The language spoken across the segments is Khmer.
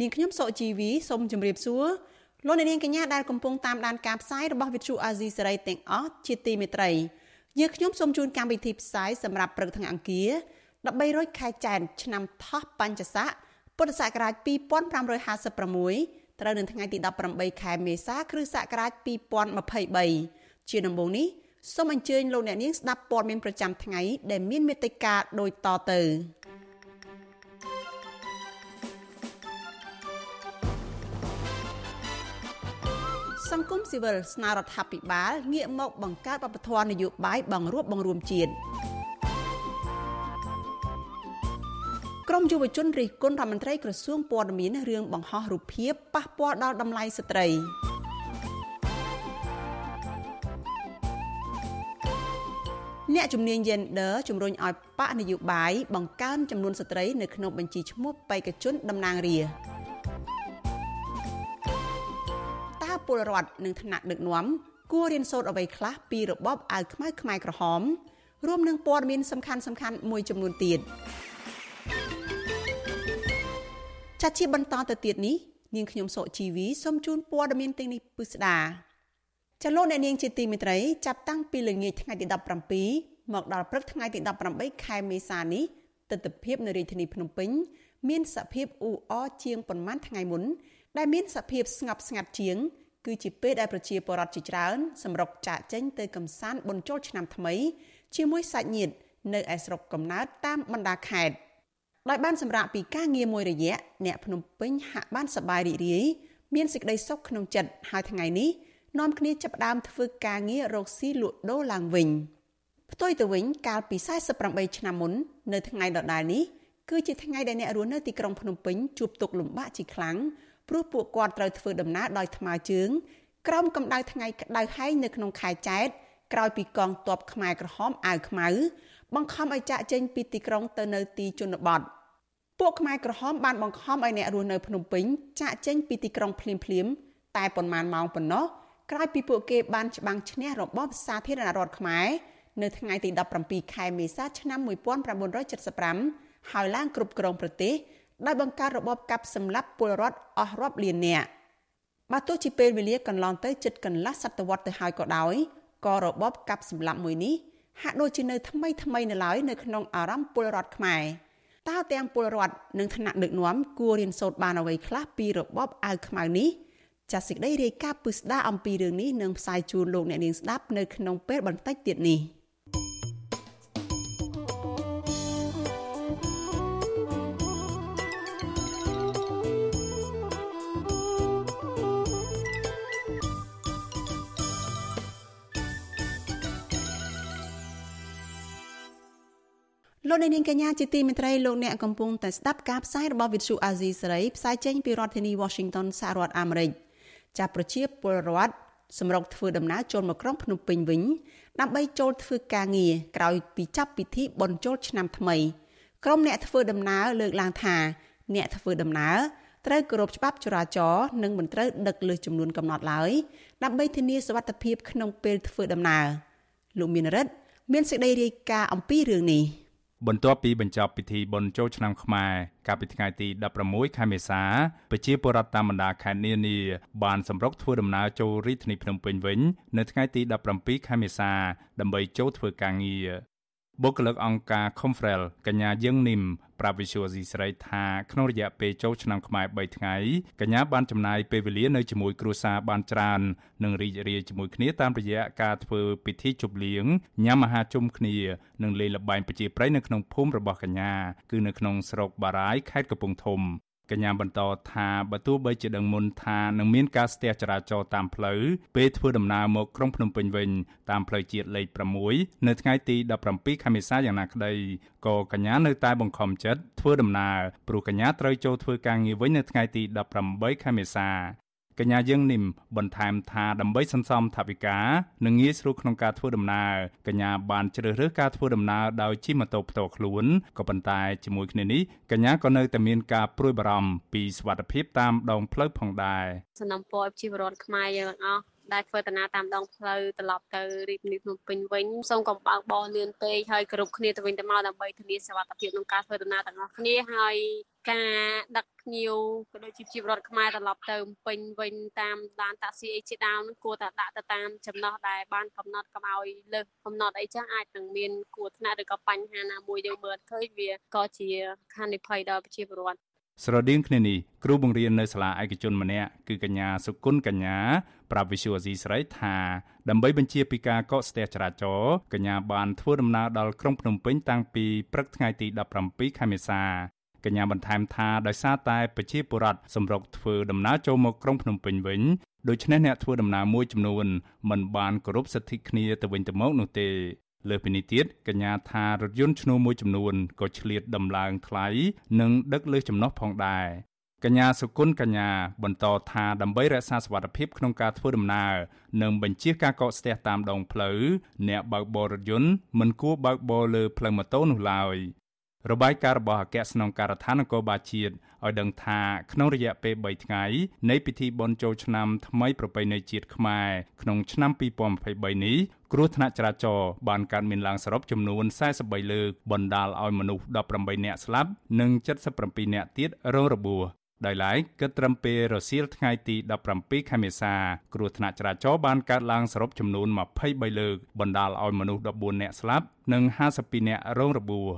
នាងខ្ញុំសកជីវីសូមជម្រាបសួរលោកអ្នកនាងកញ្ញាដែលកំពុងតាមដានការផ្សាយរបស់ Vuthu Azizi Serai ទាំងអស់ជាទីមេត្រីយើងខ្ញុំសូមជូនកម្មវិធីផ្សាយសម្រាប់ព្រឹកថ្ងៃអង្គារ13ខែចែកឆ្នាំថោះបញ្ញស័កពុទ្ធសករាជ2556ត្រូវនៅថ្ងៃទី18ខែមេសាគ្រិស្តសករាជ2023ជាដំបូងនេះសូមអញ្ជើញលោកអ្នកនាងស្ដាប់ព័ត៌មានប្រចាំថ្ងៃដែលមានមេត្តាដូចតទៅ សង្គមស៊ីវិលស្នើរដ្ឋាភិបាលងាកមកបង្កើតបព្វធម៌នយោបាយបង្រួបបង្រួមជាតិក្រមយុវជនរិះគន់រដ្ឋមន្ត្រីក្រសួងព័ត៌មានរឿងបង្ហោះរូបភាពប៉ះពាល់ដល់តម្លៃស្ត្រីអ្នកជំនាញ Gender ជំរុញឲ្យបកនយោបាយបង្កើនចំនួនស្ត្រីនៅក្នុងបញ្ជីឈ្មោះបេក្ខជនតំណាងរាស្ត្រ ពលរដ្ឋនិងថ្នាក់ដឹកនាំគួររៀនសូត្រអ្វីខ្លះពីរបបអាវខ្មៅខ្មែរក្រហមរួមនឹងព័ត៌មានសំខាន់សំខាន់មួយចំនួនទៀតចាត់ជាបន្តទៅទៀតនេះនាងខ្ញុំសុជីវីសូមជូនព័ត៌មានទាំងនេះពិស្ដាចលនានាងជាទីមេត្រីចាប់តាំងពីល្ងាចថ្ងៃទី17មកដល់ព្រឹកថ្ងៃទី18ខែមេសានេះទស្សនវិជ្ជានៅរាជធានីភ្នំពេញ មានសភាពអ៊ូអរជាងប្រមាណថ្ងៃមុន ដែលមានសភាពស្ងប់ស្ងាត់ជាង គឺជាពេលដែលប្រជាពលរដ្ឋជាច្រើនសម្រុកចាកចេញទៅកំសាន្តបុណ្យចូលឆ្នាំថ្មី ជាមួយសាច់ញាតិនៅឯស្រុកកំណើតតាមបណ្ដាខេត្តដោយបានសម្រាប់ពីការងារមួយរយៈអ្នកភ្នំពេញហាក់បានសប្បាយរីករាយមានសេចក្តីសុខក្នុងចិត្តហើយថ្ងៃនេះនាំគ្នាចាប់ផ្ដើមធ្វើការងាររកស៊ីលក់ដូរឡើងវិញផ្ទុយទៅវិញកាលពី48ឆ្នាំមុននៅថ្ងៃដដែលនេះគឺជាថ្ងៃដែលអ្នករស់នៅទីក្រុងភ្នំពេញជួបទុក្ខលំបាកជាខ្លាំង ព្រោះពួកគាត់ត្រូវធ្វើដំណើរដោយថ្មើរជើងក្រោមកម្ដៅថ្ងៃក្តៅហែងនៅក្នុងខែចែកក្រោយពីកងទ័ពខ្មែរក្រហមអាវខ្មៅបង្ខំឲ្យចាក់ចេញពីទីក្រុងទៅនៅទីជនបទពួកខ្មែរក្រហមបានបង្ខំឲ្យអ្នករស់នៅភ្នំពេញចាក់ចេញពីទីក្រុងភ្លាមភ្លាមតែប៉ុន្មានម៉ោងប៉ុណ្ណោះក្រោយពីពួកគេបានច្បាំងឈ្នះរបបសាធារណរដ្ឋខ្មែរនៅថ្ងៃទី17ខែមេសាឆ្នាំ1975ហើយឡើងគ្រប់គ្រងប្រទេស ដោយបង្កើតរបបកាប់សម្លាប់ពលរដ្ឋអស់រាប់លាននាក់បើទោះជាពេលវេលាកន្លងទៅជិតកន្លះសតវត្សទៅហើយក៏ដោយក៏របបកាប់សម្លាប់មួយនេះហាក់ដូចជានៅថ្មីថ្មីនៅឡើយនៅក្នុងអារម្មណ៍ពលរដ្ឋខ្មែរតើទាំងពលរដ្ឋនិងថ្នាក់ដឹកនាំគួររៀនសូត្របានអ្វីខ្លះពីរបបអាវខ្មៅនេះចាសសេចក្តីរាយការណ៍ពិស្ដារអំពីរឿងនេះនឹងផ្សាយជូនលោកអ្នកនាងស្ដាប់នៅក្នុងពេលបន្តិចទៀតនេះ។ លោកនាងកញ្ញាជាទីមេត្រីលោកអ្នកកំពុងតែស្ដាប់ការផ្សាយរបស់វិទ្យុអាស៊ីសេរីផ្សាយចេញពីរដ្ឋធានី Washington សហរដ្ឋអាមេរិកចាប់ប្រជាពលរដ្ឋសម្រុកធ្វើដំណើរចូលមកក្រុងភ្នំពេញវិញ ដើម្បីចូលធ្វើការងារក្រោយពីចាប់ពិធីបុណ្យចូលឆ្នាំថ្មី ក្រុមអ្នកធ្វើដំណើរលើកឡើងថា អ្នកធ្វើដំណើរត្រូវគោរពច្បាប់ចរាចរណ៍និងមិនត្រូវដឹកលើសចំនួនកំណត់ឡើយដើម្បីធានាសុវត្ថិភាពក្នុងពេលធ្វើដំណើរលោកមានរិទ្ធមានសេចក្តីរាយការណ៍អំពីរឿងនេះ។ បន្ទាប់ពីបញ្ចប់ពិធីបុណ្យចូលឆ្នាំខ្មែរកាលពីថ្ងៃទី16ខែមេសាប្រជាពលរដ្ឋតាមបណ្ដាខេត្តនានាបានសម្រុកធ្វើដំណើរចូលរាជធានីភ្នំពេញវិញ នៅថ្ងៃទី17ខែមេសា ដើម្បីចូលធ្វើការងារបុគ្គលិកអង្គការ Confrel កញ្ញាយើងនីម ប្រាប់វិសុវស៊ីស្រីថាក្នុងរយៈពេលចូលឆ្នាំខ្មែរ3ថ្ងៃកញ្ញាបានចំណាយពេលវេលានៅជាមួយគ្រួសារបានច្រើននិងរីករាយជាមួយគ្នាតាមរយៈការធ្វើពិធីជប់លៀងញ៉ាំអាហារជុំគ្នានិងលេងល្បែងប្រជាប្រិយនៅក្នុងភូមិរបស់កញ្ញាគឺនៅក្នុងស្រុកបារាយខេត្តកំពង់ធំ កញ្ញាបន្តថាបើទោះបីជាដឹងមុនថានឹងមានការស្ទះចរាចរណ៍តាមផ្លូវពេលធ្វើដំណើរមកក្រុងភ្នំពេញវិញតាមផ្លូវជាតិលេខ6នៅថ្ងៃទី17ខែមេសាយ៉ាងណាក្តីក៏កញ្ញានៅតែបង្ខំចិត្តធ្វើដំណើរព្រោះកញ្ញាត្រូវចូលធ្វើការងារវិញនៅថ្ងៃទី18ខែមេសា កញ្ញាយើងនិមបន្ថែមថាដើម្បីសន្សំថវិកានិងងាយស្រួលក្នុងការធ្វើដំណើរកញ្ញាបានជ្រើសរើសការធ្វើដំណើរដោយជិះម៉ូតូផ្ទាល់ខ្លួនក៏ប៉ុន្តែជាមួយគ្នានេះកញ្ញាក៏នៅតែមានការព្រួយបារម្ភពីសុវត្ថិភាពតាមដងផ្លូវផងដែរសំណពរជីវរដ្ឋខ្មែរយើងទាំងអស់ ដែលធ្វើដំណើរតាមដងផ្លូវត្រឡប់ទៅរាជធានីភ្នំពេញវិញសូមកុំបើកបរលឿនពេកហើយគ្រប់គ្នាទៅវិញទៅមកដើម្បីធានាសុវត្ថិភាពក្នុងការធ្វើដំណើរទាំងអស់គ្នាហើយការដឹកភ្ញៀវក៏ដូចជាជីវរដ្ឋខ្មែរត្រឡប់ទៅពេញវិញតាមឡានតាក់ស៊ីអីជាដើមគួរតែដាក់ទៅតាមចំណោះដែលបានកំណត់កុំឲ្យលើសកំណត់អីចឹងអាចនឹងមានគួរថ្នាក់ឬក៏បញ្ហាណាមួយយើងមើលឃើញវាក៏ជាហានិភ័យដល់ប្រជាពលរដ្ឋ ស្រដៀងគ្នានេះគ្រូបង្រៀននៅសាលាឯកជនម្នាក់គឺកញ្ញាសុគន្ធកញ្ញាប្រាប់វិសុវអាស៊ីស្រីថាដើម្បីបញ្ជាពីការកកស្ទះចរាចរណ៍កញ្ញាបានធ្វើដំណើរដល់ក្រុងភ្នំពេញតាំងពីព្រឹកថ្ងៃទី17ខែមេសាកញ្ញាបន្ថែមថាដោយសារតែប្រជាពលរដ្ឋសម្រុកធ្វើដំណើរចូលមកក្រុងភ្នំពេញវិញដូច្នេះអ្នកធ្វើដំណើរមួយចំនួនមិនបានគោរពសិទ្ធិគ្នាទៅវិញទៅមកនោះទេ លើពីនេះទៀតកញ្ញាថារថយន្តឈ្នួលមួយចំនួនក៏ឆ្លៀតដំឡើងថ្លៃនិងដឹកលើសចំណុះផងដែរកញ្ញាសុគន្ធកញ្ញាបន្តថាដើម្បីរក្សាសុវត្ថិភាពក្នុងការធ្វើដំណើរនិងបញ្ជាការកកស្ទះតាមដងផ្លូវអ្នកបើកបររថយន្តមិនគួរបើកបរលើផ្លូវម៉ូតូនោះឡើយ របាយការណ៍របស់អគ្គស្នងការដ្ឋាននគរបាលជាតិឲ្យដឹងថាក្នុងរយៈពេល3ថ្ងៃនៃពិធីបុណ្យចូលឆ្នាំថ្មីប្រពៃណីជាតិខ្មែរក្នុងឆ្នាំ2023នេះគ្រោះថ្នាក់ចរាចរណ៍បានកើតមានឡើងសរុបចំនួន43លើកបណ្ដាលឲ្យមនុស្ស18នាក់ស្លាប់និង77នាក់ទៀតរងរបួសដោយឡែកគិតត្រឹមពេលរសៀលថ្ងៃទី17ខែមេសាគ្រោះថ្នាក់ចរាចរណ៍បានកើតឡើងសរុបចំនួន23លើកបណ្ដាលឲ្យមនុស្ស14នាក់ស្លាប់និង52នាក់រងរបួស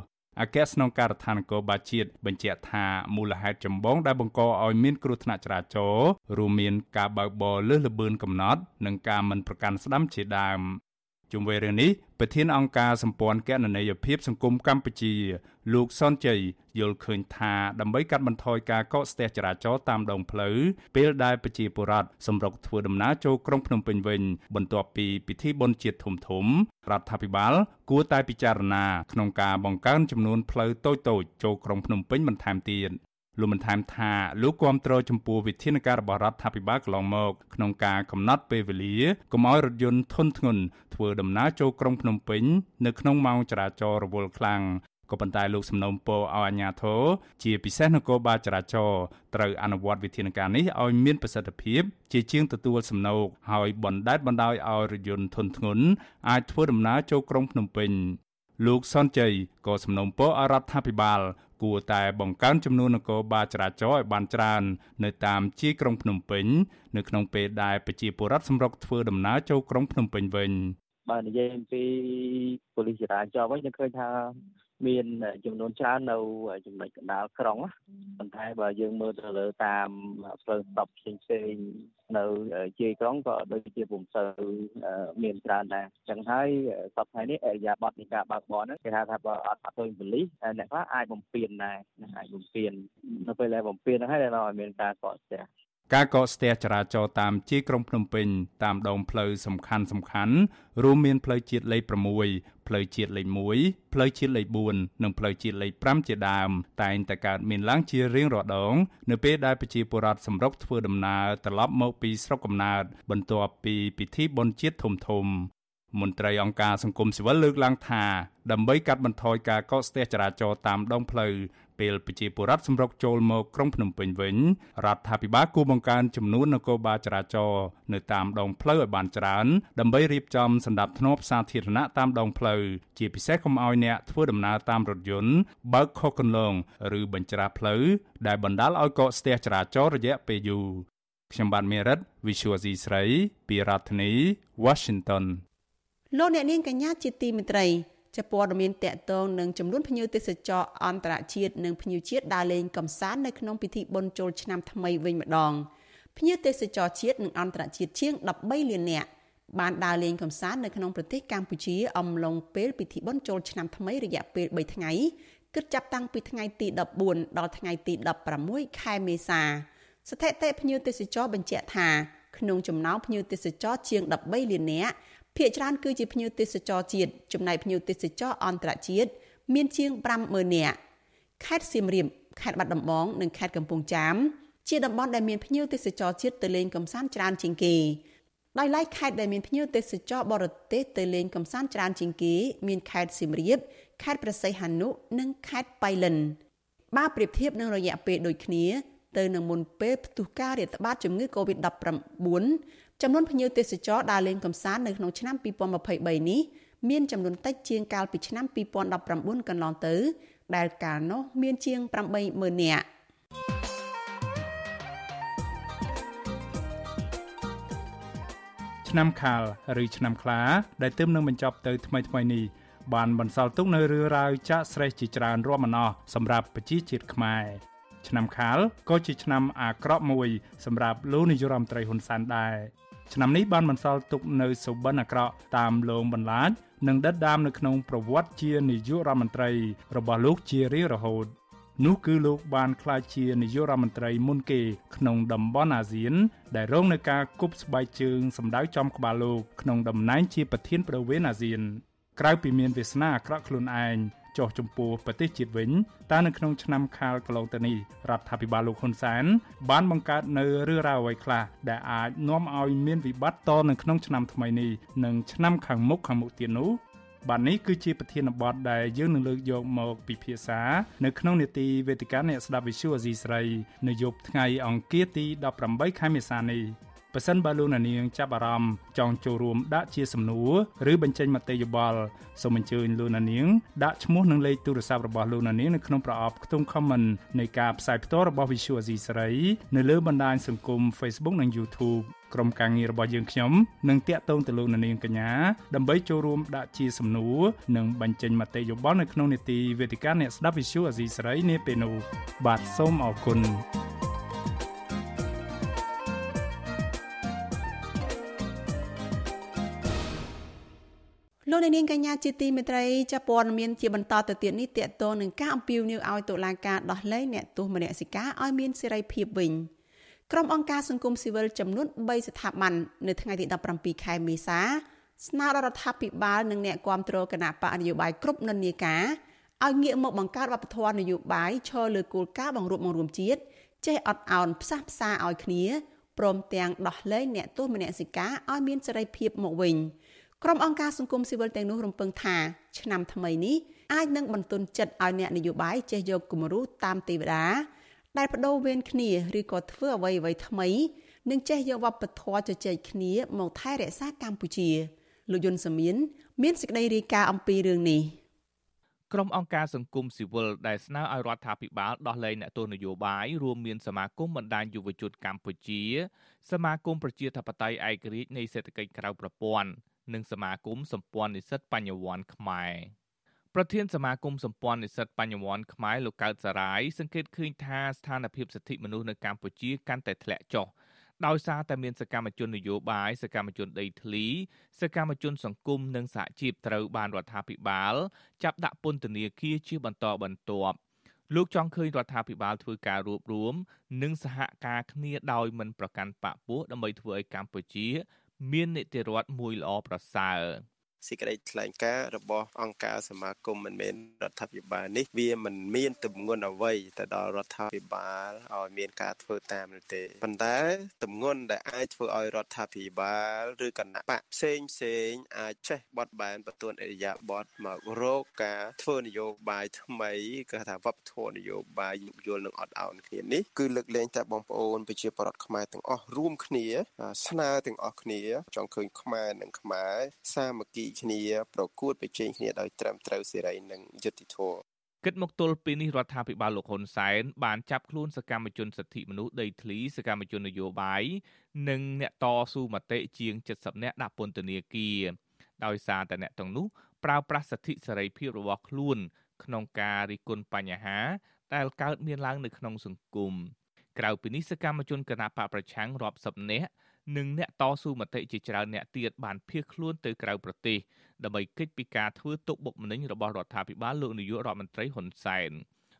អគ្គស្នងការដ្ឋាននគរបាលជាតិបញ្ជាក់ថាមូលហេតុចម្បងដែលបង្កឲ្យមានគ្រោះថ្នាក់ចរាចរណ៍រួមមានការបើកបរលើសល្បឿនកំណត់ និងការមិនប្រកាន់ស្ដាំជាដើម ជុំវិញរឿងនេះប្រធានអង្គការសម្ព័ន្ធគណនេយ្យភាពសង្គមកម្ពុជា លោកសនជ័យយល់ឃើញថាដើម្បីកាត់បន្ថយការកកស្ទះចរាចរណ៍តាមដងផ្លូវពេលដែលប្រជាពលរដ្ឋសម្រុកធ្វើដំណើរចូលក្រុងភ្នំពេញវិញ បន្ទាប់ពីពិធីបុណ្យជាតិធំធំរដ្ឋាភិបាល គួរតែពិចារណាក្នុងការបង្កើនចំនួនផ្លូវតូចៗចូលក្រុងភ្នំពេញបន្ថែមទៀត លោកបានថែមថាលោកគាំទ្រចំពោះវិធានការរបស់រដ្ឋាភិបាលកន្លងមកក្នុងការកំណត់ពេលវេលាកុំឲ្យរថយន្តធុនធ្ងន់ធ្វើដំណើរចូលក្រុងភ្នំពេញនៅក្នុងម៉ោងចរាចរណ៍រវល់ខ្លាំងក៏ប៉ុន្តែលោកសំណូមពរឲ្យអាជ្ញាធរជាពិសេសនគរបាលចរាចរណ៍ត្រូវអនុវត្តវិធានការនេះឲ្យមានប្រសិទ្ធភាពជាជាងទទួលសំណូកហើយបណ្ដេតបណ្ដោយឲ្យរថយន្តធុនធ្ងន់អាចធ្វើដំណើរចូលក្រុងភ្នំពេញលោកសនជ័យក៏សំណូមពរឲ្យរដ្ឋាភិបាល គួរតែបង្កើនចំនួននគរបាលចរាចរណ៍ឲ្យបានច្រើន នៅតាមជាយក្រុងភ្នំពេញនៅក្នុងពេលដែលប្រជាពលរដ្ឋសម្រុកធ្វើដំណើរចូលក្រុងភ្នំពេញវិញបើនិយាយអំពីប៉ូលីសចរាចរណ៍វិញយើងឃើញថា មានចំនួនច្រើននៅចំណុចកណ្ដាលក្រុងប៉ុន្តែបើយើងមើលទៅលើតាមផ្លូវស្ដប់ផ្សេងផ្សេងនៅជាយក្រុងក៏ដូចជាពុំសូវមានច្រើនដែរអញ្ចឹងហើយសប្តាហ៍នេះអរិយាប័ត្រនៃការបើកបរហ្នឹងគេហៅថាបើអត់អត់ឃើញប៉ូលីសអ្នកខ្លះអាចបំពេញដែរអាចបំពេញនៅពេលដែលបំពេញហ្នឹងហើយដែលនាំឲ្យមានការកកស្ទះ ការកកស្ទះចរាចរណ៍តាមជាយក្រុងភ្នំពេញតាមដងផ្លូវសំខាន់សំខាន់រួមមានផ្លូវជាតិលេខ6ផ្លូវជាតិលេខ1ផ្លូវជាតិលេខ4និងផ្លូវជាតិលេខ5ជាដើមតែងតែកើតមានឡើងជារៀងរាល់ដង នៅពេលដែលប្រជាពលរដ្ឋសម្រុកធ្វើដំណើរត្រឡប់មកពីស្រុកកំណើតបន្ទាប់ពីពិធីបុណ្យជាតិធំធំមន្ត្រីអង្គការសង្គមស៊ីវិលលើកឡើងថាដើម្បីកាត់បន្ថយការកកស្ទះចរាចរណ៍តាមដងផ្លូវ ពេលប្រជាពលរដ្ឋសម្រុកចូលមកក្រុងភ្នំពេញវិញរដ្ឋាភិបាលគួរបង្កើនចំនួននគរបាលចរាចរណ៍នៅតាមដងផ្លូវឲ្យបានច្រើនដើម្បីរៀបចំសម្ដាប់ធ្នាប់សាធារណៈតាមដងផ្លូវជាពិសេសកុំឲ្យអ្នកធ្វើដំណើរតាមរថយន្តបើកខុសគន្លងឬបញ្ច្រាសផ្លូវដែលបណ្ដាលឲ្យកកស្ទះចរាចរណ៍រយៈពេលយូរខ្ញុំបាទមេរិត Visual C ស្រី ពីរដ្ឋធានី Washington លោកអ្នកនាងកញ្ញាជាទីមេត្រី ជាព័ត៌មានតកតងនឹងចំនួនភ្ញៀវទេសចរអន្តរជាតិនិងភ្ញៀវជាតិដើរលេងកម្សាន្តនៅក្នុងពិធីបុណ្យចូលឆ្នាំថ្មីវិញម្ដងភ្ញៀវទេសចរជាតិនិងអន្តរជាតិជាង13លាននាក់បានដើរលេងកម្សាន្តនៅក្នុងប្រទេសកម្ពុជាអំឡុងពេលពិធីបុណ្យចូលឆ្នាំថ្មីរយៈពេល3ថ្ងៃគិតចាប់តាំងពីថ្ងៃទី14ដល់ថ្ងៃទី16ខែមេសាស្ថិតិភ្ញៀវទេសចរបញ្ជាក់ថាក្នុងចំណោមភ្ញៀវទេសចរជាង13លាននាក់ ភាគច្រើនគឺជាភ្ញៀវទេសចរជាតិចំណែកភ្ញៀវទេសចរអន្តរជាតិមានជាង50000នាក់ខេត្តសៀមរាបខេត្តបាត់ដំបងនិងខេត្តកំពង់ចាមជាតំបន់ដែលមានភ្ញៀវទេសចរជាតិទៅលេងកម្សាន្តច្រើនជាងគេដោយឡែកខេត្តដែលមានភ្ញៀវទេសចរបរទេសទៅលេងកម្សាន្តច្រើនជាងគេ មានខេត្តសៀមរាបខេត្តព្រះសីហនុនិងខេត្តបៃលិនបើប្រៀបធៀបនឹងរយៈពេលដូចគ្នា ទៅនឹងមុនពេលផ្ទុះការរាតត្បាតជំងឺ Covid-19 ចំនួនភ្ញៀវទេសចរដើរលេងកម្សាន្តនៅក្នុងឆ្នាំ2023នេះមានចំនួនតិចជាងកាលពីឆ្នាំ2019កន្លងទៅ ដែលកាលនោះមានជាង80000នាក់ឆ្នាំខាលឬឆ្នាំខ្លាដែលទើបនឹងបញ្ចប់ទៅថ្មីថ្មីនេះបានបន្សល់ទុកនៅរឿងរ៉ាវចាក់ស្រេះជាច្រើនរាប់មិនអស់សម្រាប់ប្រជាជាតិខ្មែរឆ្នាំខាលក៏ជាឆ្នាំអាក្រក់មួយសម្រាប់លោកនាយរដ្ឋមន្ត្រីហ៊ុនសែនដែរ ឆ្នាំនេះបានបន្សល់ទុកនៅសុបិនអាក្រក់តាមលងបន្លាចនិងដិតដាមនៅក្នុងប្រវត្តិជានាយករដ្ឋមន្ត្រីរបស់លោកជារៀងរហូតនោះគឺលោកបានក្លាយជានាយករដ្ឋមន្ត្រីមុនគេក្នុងតំបន់អាស៊ាន ដែលរងនឹងការគប់ស្បែកជើងសម្ដៅចំក្បាលលោកក្នុងតំណែងជាប្រធានប្រវេនអាស៊ានក្រៅពីមានវាសនាអាក្រក់ខ្លួនឯង ចុះចំពោះប្រទេសជាតិវិញតើនៅក្នុងឆ្នាំខាលកន្លងទៅនេះរដ្ឋាភិបាលលោកហ៊ុនសែនបានបង្កើតនៅរឿងរ៉ាវអ្វីខ្លះដែលអាចនាំឲ្យមានវិបត្តិតនៅក្នុងឆ្នាំថ្មីនេះនិងឆ្នាំខាងមុខខាងមុខទៀតនោះបាទនេះគឺជាប្រធានបទដែលយើងនឹងលើកយកមកពិភាក្សានៅក្នុងនេតិវេទិកាអ្នកស្ដាប់វិទ្យុអេស៊ីស្រីនៅយប់ថ្ងៃអង្គារទី18ខែមេសានេះ ប៉ះសិនបើលោកនាងចាប់អារម្មណ៍ចង់ចូលរួមដាក់ជាសំណួរឬបញ្ចេញមតិយោបល់សូមអញ្ជើញលោកនាងដាក់ឈ្មោះនិងលេខទូរស័ព្ទរបស់លោកនាងនៅក្នុងប្រអប់ខ្ទង់ comment នៃការផ្សាយផ្ទាល់របស់ Visual Asia សេរីនៅលើបណ្ដាញសង្គម Facebook និង YouTube ក្រុមការងាររបស់យើងខ្ញុំនឹងតាក់ទងទៅលោកនាងកញ្ញាដើម្បីចូលរួមដាក់ជាសំណួរនិងបញ្ចេញមតិយោបល់នៅក្នុងនេតិវេទិកាអ្នកស្ដាប់ Visual Asia សេរីនាពេលនោះបាទសូមអរគុណ លោកនាងកញ្ញាជាទីមេត្រីចាព័ត៌មានជាបន្តទៅទៀតនេះតកតងនឹងការអំពាវនាវឲ្យតុលាការដោះលែងអ្នកទោសមនសិការឲ្យមានសេរីភាពវិញក្រុមអង្គការសង្គមស៊ីវិលចំនួន3ស្ថាប័ននៅថ្ងៃទី17ខែមេសាស្នើដល់រដ្ឋាភិបាលនិងអ្នកគាំទ្រគណៈបកនយោបាយគ្រប់និន្នាការឲ្យងាកមកបង្កើតវប្បធម៌នយោបាយឈរលើគោលការណ៍បង្រួបបង្រួមជាតិចេះអត់ឱនផ្សះផ្សាឲ្យគ្នាព្រមទាំងដោះលែងអ្នកទោសមនសិការឲ្យមានសេរីភាពមកវិញ។ ក្រុមអង្គការសង្គមស៊ីវិលទាំងនោះរំពឹងថាឆ្នាំថ្មីនេះអាចនឹងបន្ទន់ចិត្តឲ្យអ្នកនយោបាយចេះយកគំរូតាមទេវតាដែលបដូរវេនគ្នាឬក៏ធ្វើអ្វីអ្វីថ្មីនិងចេះយកវប្បធម៌ជជែកគ្នាមកថែរក្សាកម្ពុជាលោកយុនសាមៀនមានសេចក្តីរាយការណ៍អំពីរឿងនេះក្រុមអង្គការសង្គមស៊ីវិលដែលស្នើឲ្យរដ្ឋាភិបាលដោះលែងអ្នកទោសនយោបាយរួមមានសមាគមបណ្ដាញយុវជនកម្ពុជា សមាគមប្រជាធិបតេយ្យឯករាជ្យនៃសេដ្ឋកិច្ចក្រៅប្រព័ន្ធ និងសមាគមសម្ព័ន្ធនិស្សិតបញ្ញវន្តខ្មែរប្រធានសមាគមសម្ព័ន្ធនិស្សិតបញ្ញវន្តខ្មែរលោកកើតសារាយសង្កេតឃើញថាស្ថានភាពសិទ្ធិមនុស្សនៅកម្ពុជាកាន់តែធ្លាក់ចុះដោយសារតែមានសកម្មជននយោបាយសកម្មជនដីធ្លីសកម្មជនសង្គមនិងសហជីពត្រូវបានរដ្ឋាភិបាលចាប់ដាក់ពន្ធនាគារជាបន្តបន្ទាប់លោកចង់ឃើញរដ្ឋាភិបាលធ្វើការរួបរวมនិងសហការគ្នាដោយមិនប្រកាន់បកពោះដើម្បីធ្វើឲ្យកម្ពុជា មាននីតិរដ្ឋមួយល្អប្រសើរ សេចក្តីថ្លែងការណ៍របស់អង្គការសមាគមមិនមែនរដ្ឋាភិបាលនេះវាមិនមានទម្ងន់អ្វីទៅដល់រដ្ឋាភិបាលឲ្យមានការធ្វើតាមនោះទេប៉ុន្តែទម្ងន់ដែលអាចធ្វើឲ្យរដ្ឋាភិបាលឬគណៈបកផ្សេងផ្សេងអាចចេះបត់បែនបន្ទួនអរិយាប័ត្រមករកការធ្វើនយោបាយថ្មីគេថាវប្បធម៌នយោបាយយល់នឹងអត់ឱនគ្នានេះគឺលើកលែងតែបងប្អូនប្រជាពលរដ្ឋខ្មែរទាំងអស់រួមគ្នាស្នើទាំងអស់គ្នាចង់ឃើញខ្មែរនិងខ្មែរសាមគ្គីគ្នាប្រកួតប្រជែងគ្នាដោយត្រឹមត្រូវសេរីនិងយុត្តិធម៌គិតមកទល់ពេលនេះរដ្ឋាភិបាលលោកហ៊ុនសែនបានចាប់ខ្លួនសកម្មជនសិទ្ធិមនុស្សដីធ្លីសកម្មជននយោបាយនិងអ្នកតស៊ូមតិជាង70នាក់ដាក់ពន្ធនាគារដោយសារតែអ្នកទាំងនោះប្រើប្រាស់សិទ្ធិសេរីភាពរបស់ខ្លួន ក្នុងការរិះគន់បញ្ហា ដែលកើតមានឡើងនៅក្នុងសង្គមក្រៅពីនេះសកម្មជនគណបកប្រឆាំងរាប់សិបនាក់ និងអ្នកតស៊ូមតិជាច្រើនអ្នកទៀតបានភៀសខ្លួនទៅក្រៅប្រទេសដើម្បីគេចពីការធ្វើទុកបុកម្នេញរបស់រដ្ឋាភិបាលលោកនាយករដ្ឋមន្ត្រីហ៊ុនសែន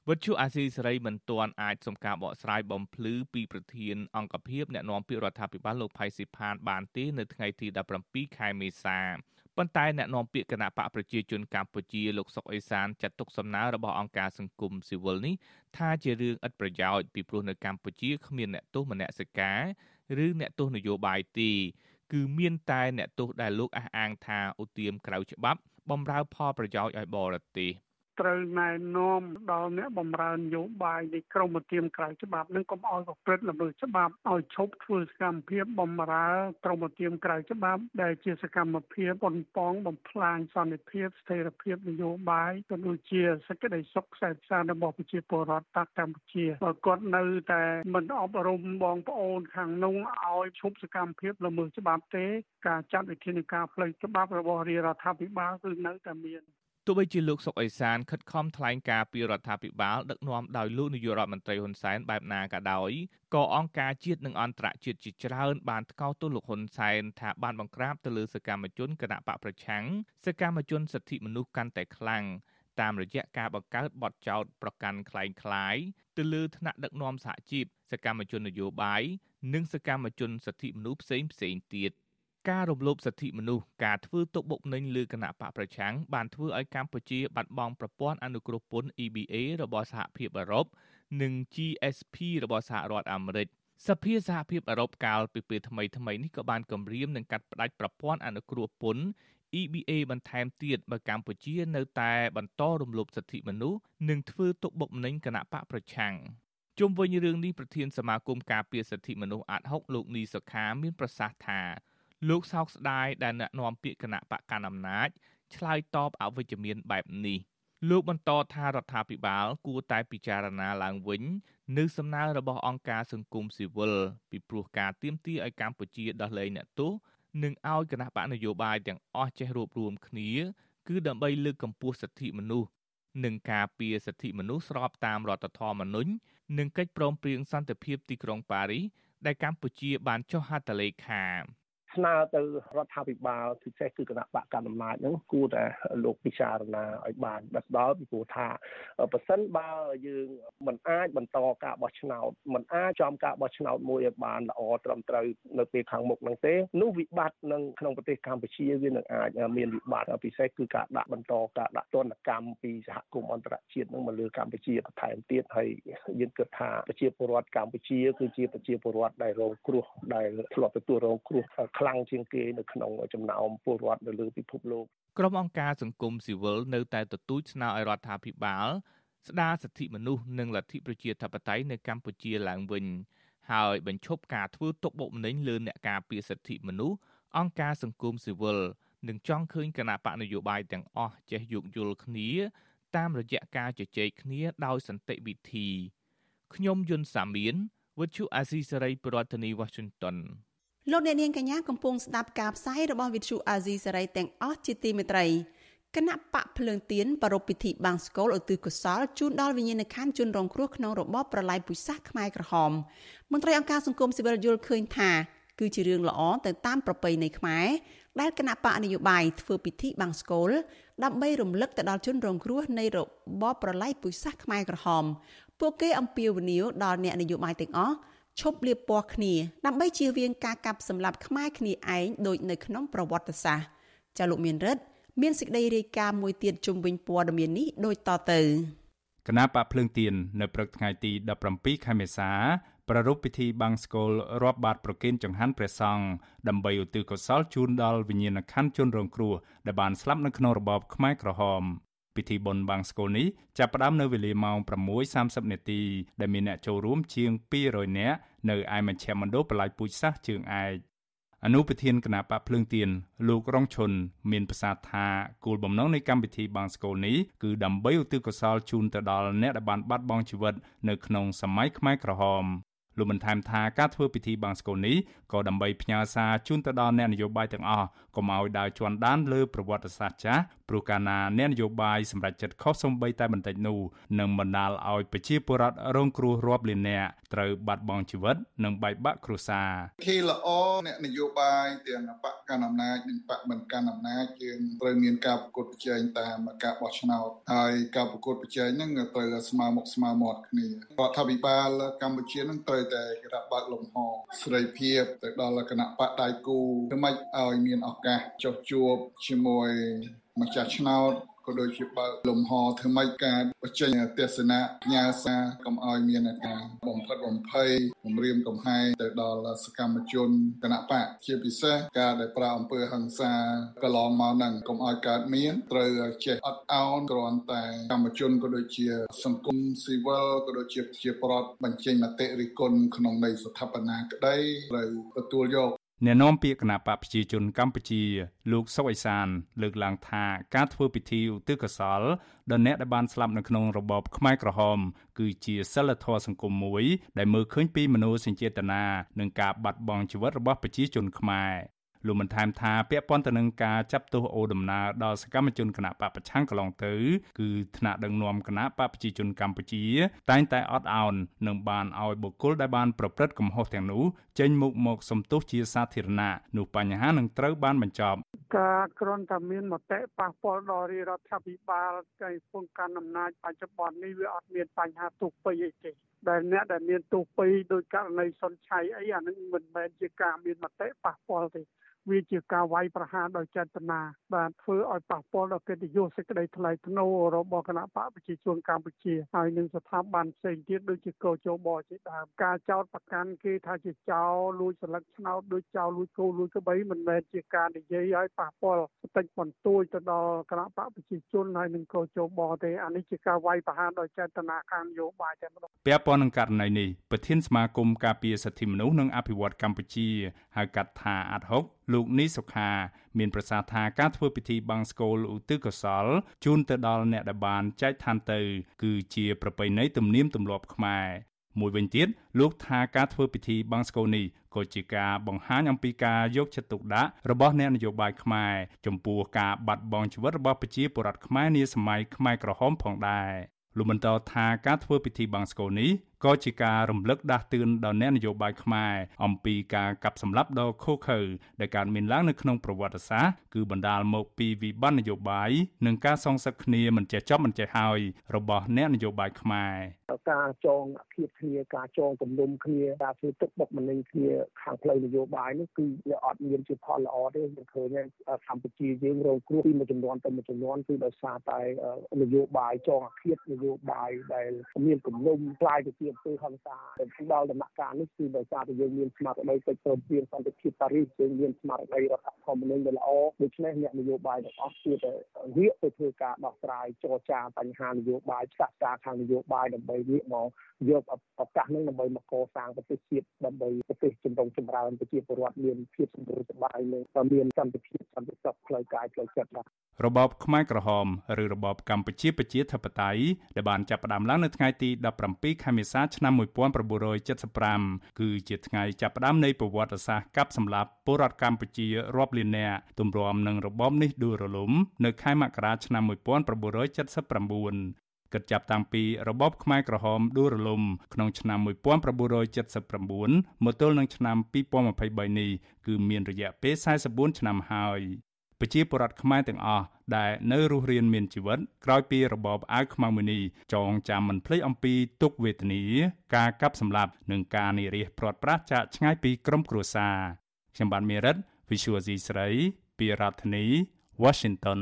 វិទ្យុអាស៊ីសេរីមិនទាន់អាចសំការបកស្រាយបំភ្លឺពីប្រធានអង្គភិបអ្នកណែនាំពាក្យរដ្ឋាភិបាលលោកផៃស៊ីផានបានទេនៅថ្ងៃទី17ខែមេសាប៉ុន្តែអ្នកនាំពាក្យគណៈបកប្រជាជនកម្ពុជាលោកសុកអេសានចាត់ទុកសំណើរបស់អង្គការសង្គមស៊ីវិលនេះថាជារឿងឥតប្រយោជន៍ពីព្រោះនៅកម្ពុជាគ្មានអ្នកទោសមនសិការ ឬអ្នកទោសនយោបាយទេគឺមានតែអ្នកទោសដែលលោកអះអាងថាឧទាមក្រៅច្បាប់បំរើផលប្រយោជន៍ឲ្យបរទេស។ ត្រូវណែនាំដល់អ្នកបម្រើនយោបាយនៃក្រមធៀមក្រៅច្បាប់នឹងកុំឲ្យប្រព្រឹត្តល្មើសច្បាប់ឲ្យឈប់ធ្វើសកម្មភាពបម្រើក្រមធៀមក្រៅច្បាប់ដែលជាសកម្មភាពប៉ុនប៉ងបំផ្លាញសន្តិភាពស្ថិរភាពនយោបាយក៏ដូចជាសេចក្តីសុខខ្សែផ្សារបស់ប្រជាពលរដ្ឋតាកម្ពុជាបើគាត់នៅតែមិនអប់រំបងប្អូនខាងនោះឲ្យឈប់សកម្មភាពល្មើសច្បាប់ទេ ការចាត់វិធានការផ្លូវច្បាប់របស់រាជរដ្ឋាភិបាលគឺនៅតែមាន ទោះបីជាលោកសុកអេសានខិតខំថ្លែងការពីរដ្ឋាភិបាលដឹកនាំដោយលោកនាយករដ្ឋមន្ត្រីហ៊ុនសែនបែបណាក៏ដោយក៏អង្គការជាតិនិងអន្តរជាតិជាច្រើនបានថ្កោលទោសលោកហ៊ុនសែនថាបានបង្ក្រាបទៅលើសកម្មជនគណបកប្រឆាំងសកម្មជនសិទ្ធិមនុស្សកាន់តែខ្លាំងតាមរយៈការបង្កើតបទចោទប្រកាន់คล้ายៗទៅលើថ្នាក់ដឹកនាំសហជីពសកម្មជននយោបាយនិងសកម្មជនសិទ្ធិមនុស្សផ្សេងផ្សេងទៀត។ ការរំលោភសិទ្ធិមនុស្សការធ្វើទុកបុកម្នេញលើគណៈបកប្រឆាំងបានធ្វើឲ្យកម្ពុជាបាត់បង់ប្រព័ន្ធអនុគ្រោះពន្ធ EBA របស់សហភាពអឺរ៉ុបនិង GSP របស់សហរដ្ឋអាមេរិកសភាសហភាពអឺរ៉ុបកាលពីពេលថ្មីថ្មីនេះក៏បានគម្រាមនឹងកាត់ផ្តាច់ប្រព័ន្ធអនុគ្រោះពន្ធ EBA បន្ថែមទៀតបើកម្ពុជានៅតែបន្តរំលោភសិទ្ធិមនុស្សនិងធ្វើទុកបុកម្នេញគណៈបកប្រឆាំងជុំវិញរឿងនេះប្រធានសមាគមការពារសិទ្ធិមនុស្សអាត់ហុកលោកនីសុខាមានប្រសាសន៍ថា លោកសោកស្ដាយដែលអ្នកនាំពាក្យគណៈបកកណ្ដាលអំណាចឆ្លើយតបអវិជ្ជមានបែបនេះលោកបន្តថារដ្ឋាភិបាលគួរតែពិចារណាឡើងវិញនៅសំណើរបស់អង្គការសង្គមស៊ីវិលពីព្រោះការទៀមទាឲ្យកម្ពុជាដោះលែងអ្នកទោសនិងឲ្យគណៈបកនយោបាយទាំងអស់ចេះរួបរวมគ្នា គឺដើម្បីលើកកម្ពស់សិទ្ធិមនុស្សនិងការពារសិទ្ធិមនុស្សស្របតាមរដ្ឋធម្មនុញ្ញនិងកិច្ចព្រមព្រៀងសន្តិភាពទីក្រុងប៉ារីសដែលកម្ពុជាបានចុះហត្ថលេខា ស្នើទៅរដ្ឋាភិបាលពិសេសគឺគណៈបកកណ្ដាលអំណាចហ្នឹងគួរតែលោកពិចារណាឲ្យបានដិតដល់ពីព្រោះថាប៉ះសិនបើយើងមិនអាចបន្តការបោះឆ្នោតមិនអាចចំការបោះឆ្នោតមួយឲ្យបានល្អត្រឹមត្រូវនៅពេលខាងមុខហ្នឹងទេនោះវិបត្តិនឹងក្នុងប្រទេសកម្ពុជាវានឹងអាចមានវិបត្តិពិសេសគឺការដាក់បន្តការដាក់ទណ្ឌកម្មពីសហគមន៍អន្តរជាតិនឹងមកលើកម្ពុជាបន្ថែមទៀតហើយយើងគិតថាប្រជាពលរដ្ឋកម្ពុជាគឺជាប្រជាពលរដ្ឋដែលរងគ្រោះដែលធ្លាប់ទទួលរងគ្រោះខ្លាំងជាងគេនៅក្នុងចំណោមពលរដ្ឋនៅលើពិភពលោកក្រុមអង្គការសង្គមស៊ីវិលនៅតែទទូចស្នើឲ្យរដ្ឋាភិបាលស្ដារសិទ្ធិមនុស្សនិងលទ្ធិប្រជាធិបតេយ្យនៅកម្ពុជាឡើងវិញហើយបញ្ឈប់ការធ្វើទុកបុកម្នេញលើអ្នកការពារសិទ្ធិមនុស្សអង្គការសង្គមស៊ីវិលនិងចង់ឃើញគណៈបកនយោបាយទាំងអស់ចេះយោគយល់គ្នា តាមរយៈការជជែកគ្នាដោយសន្តិវិធីខ្ញុំយុនសាមៀនវិទ្យុអាស៊ីសេរីប្រធានាធិបតី Washington លោកអ្នកនាងកញ្ញាកំពុងស្ដាប់ការផ្សាយរបស់វិទ្យុអាស៊ីសេរីទាំងអស់ជាទីមេត្រីគណៈបកភ្លើងទៀនប្រពៃពិធីបាំងស្កូលឧទ្ទិសកុសលជូនដល់វិញ្ញាណក្ខន្ធជនរងគ្រោះក្នុងរបបប្រល័យពូជសាសន៍ខ្មែរក្រហមមន្ត្រីអង្គការសង្គមស៊ីវិលយល់ឃើញថាគឺជារឿងល្អទៅតាមប្រពៃណីខ្មែរដែលគណៈបកនយោបាយធ្វើពិធីបាំងស្កូលដើម្បីរំលឹកទៅដល់ជនរងគ្រោះនៃរបបប្រល័យពូជសាសន៍ខ្មែរក្រហម ពួកគេអំពាវនាវដល់អ្នកនយោបាយទាំងអស់ ឈប់លាបពណ៌គ្នាដើម្បីជៀសវាងការកាប់សម្លាប់ខ្មែរគ្នាឯងដូចនៅក្នុងប្រវត្តិសាស្ត្រចាលោកមានរិទ្ធមានសេចក្តីរាយការណ៍មួយទៀតជុំវិញព័ត៌មាននេះដូចតទៅគណៈបកភ្លើងទៀននៅព្រឹកថ្ងៃទី17ខែមេសាប្រារព្ធពិធីបាំងស្កូលរាប់បាតប្រគេនចង្ហាន់ព្រះសង្ឃដើម្បីឧទ្ទិសកុសលជូនដល់វិញ្ញាណក្ខន្ធជនរងគ្រោះដែលបានស្លាប់នៅក្នុងរបបខ្មែរក្រហម ពិធីបុណ្យបាំងស្កូលនេះចាប់ផ្ដើមនៅវេលាម៉ោង6:30នាទីដែលមានអ្នកចូលរួមជាង200នាក់នៅឯមជ្ឈមណ្ឌលបលាយពូជសាសជើងឯកអនុប្រធានគណៈបកភ្លើងទៀនលោករងឈុនមានប្រសាសន៍ថាគោលបំណងនៃកម្មវិធីបាំងស្កូលនេះគឺដើម្បីឧទ្ទិសកុសលជូនទៅដល់អ្នកដែលបានបាត់បង់ជីវិតនៅក្នុងសម័យខ្មែរក្រហម លោកបានថែមថាការធ្វើពិធីបាំងស្កូលនេះក៏ដើម្បីផ្ញើសារជូនទៅដល់អ្នកនយោបាយទាំងអស់កុំឲ្យដើរជន់ដានលើប្រវត្តិសាស្ត្រចាស់ព្រោះកាលណាអ្នកនយោបាយសម្រេចចិត្តខុសសំបីតែបន្តិចនោះនឹងបណ្ដាលឲ្យប្រជាពលរដ្ឋរងគ្រោះរាប់លាននាក់ត្រូវបាត់បង់ជីវិតនិងបែកបាក់គ្រួសារគេល្អអ្នកនយោបាយទាំងបកកណ្ដាលអំណាចនិងបកមិនកណ្ដាលអំណាចយើងត្រូវមានការប្រកួតប្រជែងតាមការបោះឆ្នោតហើយការប្រកួតប្រជែងហ្នឹងត្រូវស្មើមុខស្មើមាត់គ្នារដ្ឋាភិបាលកម្ពុជានឹងត្រូវតែគណៈបើកលំហសេរីភាពទៅដល់គណៈបកដៃគូធ្វើម៉េចឲ្យមានឱកាសចុះជួបជាមួយម្ចាស់ឆ្នោត ក៏ដូចជាបើកលំហធ្វើម៉េចការបញ្ចេញទស្សនៈផ្ញើសារកុំឲ្យមានការបំផិតបំភ័យគំរាមកំហែងទៅដល់សកម្មជនគណៈបកជាពិសេសការដែលប្រើអំពើហិង្សាកន្លងមកហ្នឹងកុំឲ្យកើតមានត្រូវចេះអត់ឱនគ្រាន់តែកម្មជនក៏ដូចជា សង្គមស៊ីវិលក៏ដូចជាជាប្រដ្ឋបញ្ចេញមតិរិះគន់ក្នុងន័យស្ថាបនាក្តីត្រូវទទួលយក អ្នកនាំពាក្យគណៈបកប្រជាជនកម្ពុជា លោកសុកអេសាន លើកឡើងថាការធ្វើពិធីឧទ្ទិសកុសលដល់អ្នកដែលបានស្លាប់នៅក្នុងរបបខ្មែរក្រហម គឺជាសិលធម៌សង្គមមួយ ដែលមើលឃើញពីមនោសញ្ចេតនានិងការបាត់បង់ជីវិតរបស់ប្រជាជនខ្មែរ លោកបានថែមថាពាក់ព័ន្ធទៅនឹងការចាប់ទោសអូដំណើរដល់សកម្មជនគណៈបកប្រឆាំងកន្លងទៅគឺថ្នាក់ដឹកនាំគណៈបកប្រជាជនកម្ពុជា តែងតែអត់ឱននិងបានឲ្យបុគ្គលដែលបានប្រព្រឹត្តកំហុសទាំងនោះចេញមុខមកសំទោសជាសាធារណៈនោះបញ្ហានឹងត្រូវបានបញ្ចប់ការគ្រាន់តែមានមតិប៉ះពាល់ដល់រដ្ឋាភិបាលនៃពងកាន់អំណាចបច្ចុប្បន្ននេះវាអត់មានបញ្ហាទុកពេញអីទេដែលអ្នកដែលមានទោសពីរដោយករណីសុនឆៃអីអានឹងមិនមែនជាការមានមតិប៉ះពាល់ទេ វាជាការវាយប្រហារដោយចេតនាបាទធ្វើឲ្យប៉ះពាល់ដល់កិត្តិយសសេចក្តីថ្លៃថ្នូររបស់គណៈបកប្រជាជនកម្ពុជាហើយនឹងស្ថាប័នផ្សេងទៀតដូចជាកោជបជាដើមការចោតប្រកាន់គេថាជាចោលលួចស្លឹកឆ្នោតដូចចោលលួចគោលួចក្បីមិនមែនជាការនិយាយឲ្យប៉ះពាល់បន្តិចបន្តួចទៅដល់គណៈបកប្រជាជនហើយនឹងកោជបទេអានេះជាការវាយប្រហារដោយចេតនាខាងនយោបាយតែម្ដងពាក់ព័ន្ធនឹងករណីនេះប្រធានសមាគមការពារសិទ្ធិមនុស្សនិងអភិវឌ្ឍកម្ពុជាហៅកាត់ថាអាត់ហុក លោកនីសុខាមានប្រសាសន៍ថាការធ្វើពិធីបង្សកូលឧទ្ទិសកុសលជូនទៅដល់អ្នកដែលបានចែកឋានទៅ គឺជាប្រពៃណីទំនៀមទម្លាប់ខ្មែរមួយវិញទៀតលោកថាការធ្វើពិធីបង្សកូលនេះក៏ជាការបង្ហាញអំពីការយកចិត្តទុកដាក់របស់អ្នកនយោបាយខ្មែរចំពោះការបាត់បង់ជីវិតរបស់ប្រជាពលរដ្ឋខ្មែរនាសម័យខ្មែរក្រហមផងដែរលោកបន្តថាការធ្វើពិធីបង្សកូលនេះ ក៏ជាការរំលឹកដាស់តឿនដល់អ្នកនយោបាយខ្មែរអំពីការកាប់សម្លាប់ដ៏ឃោរឃៅដែលកើតមានឡើងនៅក្នុងប្រវត្តិសាស្ត្រគឺបណ្ដាលមកពីវិបត្តិនយោបាយនិងការសងសឹកគ្នាមិនចេះចប់មិនចេះហើយរបស់អ្នកនយោបាយខ្មែរការចងអភិបគ្នាការចងគំនុំគ្នាការធ្វើទឹកបុកម្នេញគ្នាខាងផ្លូវនយោបាយនេះគឺវាអត់មានជាផលល្អទេយើងឃើញកម្ពុជាយើងរងគ្រោះពីមួយចំនួនទៅមួយចំនួនគឺដោយសារតែនយោបាយចងអភិបនយោបាយដែលមានគំនុំខ្លាយទៅជាអំពើហិង្សាដល់ដំណាក់កាលនេះគឺដោយសារតែយើងមានស្មារតីកិច្ចព្រមព្រៀងសន្តិភាពប៉ារីសយើងមានស្មារតីរដ្ឋធម្មនុញ្ញដែលល្អដូច្នេះអ្នកនយោបាយទាំងអស់គឺតែងាកទៅធ្វើការដោះស្រាយចរចាបញ្ហានយោបាយផ្សះផ្សាខាងនយោបាយដើម្បីងាកមកយកឱកាសនេះដើម្បីមកកសាងប្រទេសជាតិដើម្បីប្រទេសចម្រុងចម្រើនប្រជាពលរដ្ឋមានភាពសម្បូរសប្បាយនិងមានសន្តិភាពសន្តិសុខផ្លូវកាយផ្លូវចិត្តបាទរបបខ្មែរក្រហមឬរបបកម្ពុជាប្រជាធិបតេយ្យដែលបានចាប់ផ្ដើមឡើងនៅថ្ងៃទី17ខែមេសាឆ្នាំ1975គឺជាថ្ងៃចាប់ផ្ដើមនៃប្រវត្តិសាស្ត្រកាប់សម្លាប់ពលរដ្ឋកម្ពុជារាប់លាននាក់ទម្រាំនឹងរបបនេះដួលរលំនៅខែមករាឆ្នាំ1979គិតចាប់តាំងពីរបបខ្មែរក្រហមដួលរលំក្នុងឆ្នាំ1979មកទល់នឹងឆ្នាំ2023នេះគឺមានរយៈពេល44ឆ្នាំហើយ ប្រជាពលរដ្ឋខ្មែរទាំងអស់ដែលនៅរស់រានមានជីវិតក្រោយពីរបបអាវខ្មៅមួយនេះចងចាំមិនភ្លេចអំពីទុក្ខវេទនាការកាប់សម្លាប់និងការនិរិះព្រាត់ប្រាសចាកឆ្ងាយពីក្រុមគ្រួសារខ្ញុំបាទមេរិត Visual C ស្រី ពីរដ្ឋធានី Washington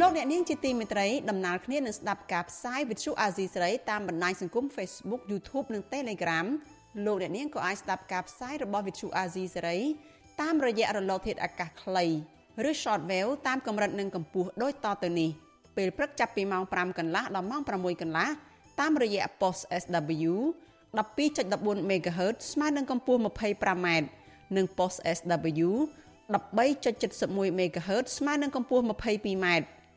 លោកអ្នកនាងជាទីមេត្រីដំណើរគ្នានឹងស្ដាប់ការផ្សាយវិទ្យុអាស៊ីសេរីតាមបណ្ដាញសង្គម Facebook YouTube និង Telegram លោកអ្នកនាងក៏អាចស្ដាប់ការផ្សាយរបស់វិទ្យុអាស៊ីសេរីតាមរយៈរលកធាតុអាកាសខ្លីឬ Shortwave តាមកម្រិតនិងកម្ពស់ដូចតទៅនេះពេលព្រឹកចាប់ពីម៉ោង5កន្លះដល់ម៉ោង6កន្លះតាមរយៈ post SW 12.14 MHz ស្មើនឹងកម្ពស់ 25m និង post SW 13.71 MHz ស្មើនឹងកម្ពស់ 22m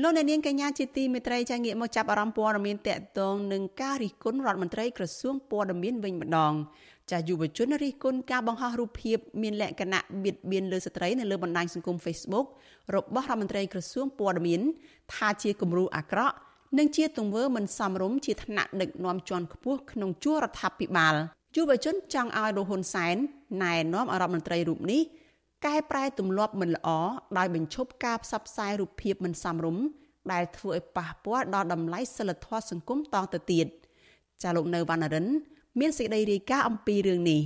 លលោកអ្នកនាងកញ្ញាជាទីមេត្រីចាងាកមកចាប់អារម្មណ៍ព័ត៌មានតកតងនឹងការរិះគន់រដ្ឋមន្ត្រីក្រសួងព័ត៌មានវិញម្ដងចាយុវជនរិះគន់ការបង្ហោះរូបភាពមានលក្ខណៈបៀតបៀនលើស្ត្រីនៅលើបណ្ដាញសង្គម Facebook របស់រដ្ឋមន្ត្រីក្រសួងព័ត៌មានថាជាគំរូអាក្រក់និងជាទង្វើមិនសមរម្យជាថ្នាក់ដឹកនាំជាន់ខ្ពស់ក្នុងជួររដ្ឋាភិបាលយុវជនចង់ឲ្យលោកហ៊ុនសែនណែនាំអរដ្ឋមន្ត្រីរូបនេះ កែប្រែទម្លាប់មិនល្អដោយបញ្ឈប់ការផ្សព្វផ្សាយរូបភាពមិនសមរម្យដែលធ្វើឲ្យប៉ះពាល់ដល់តម្លៃសិលធម៌សង្គមតទៅទៀតចាលោកនៅវណ្ណរិន មានសេចក្តីរាយការណ៍អំពីរឿងនេះ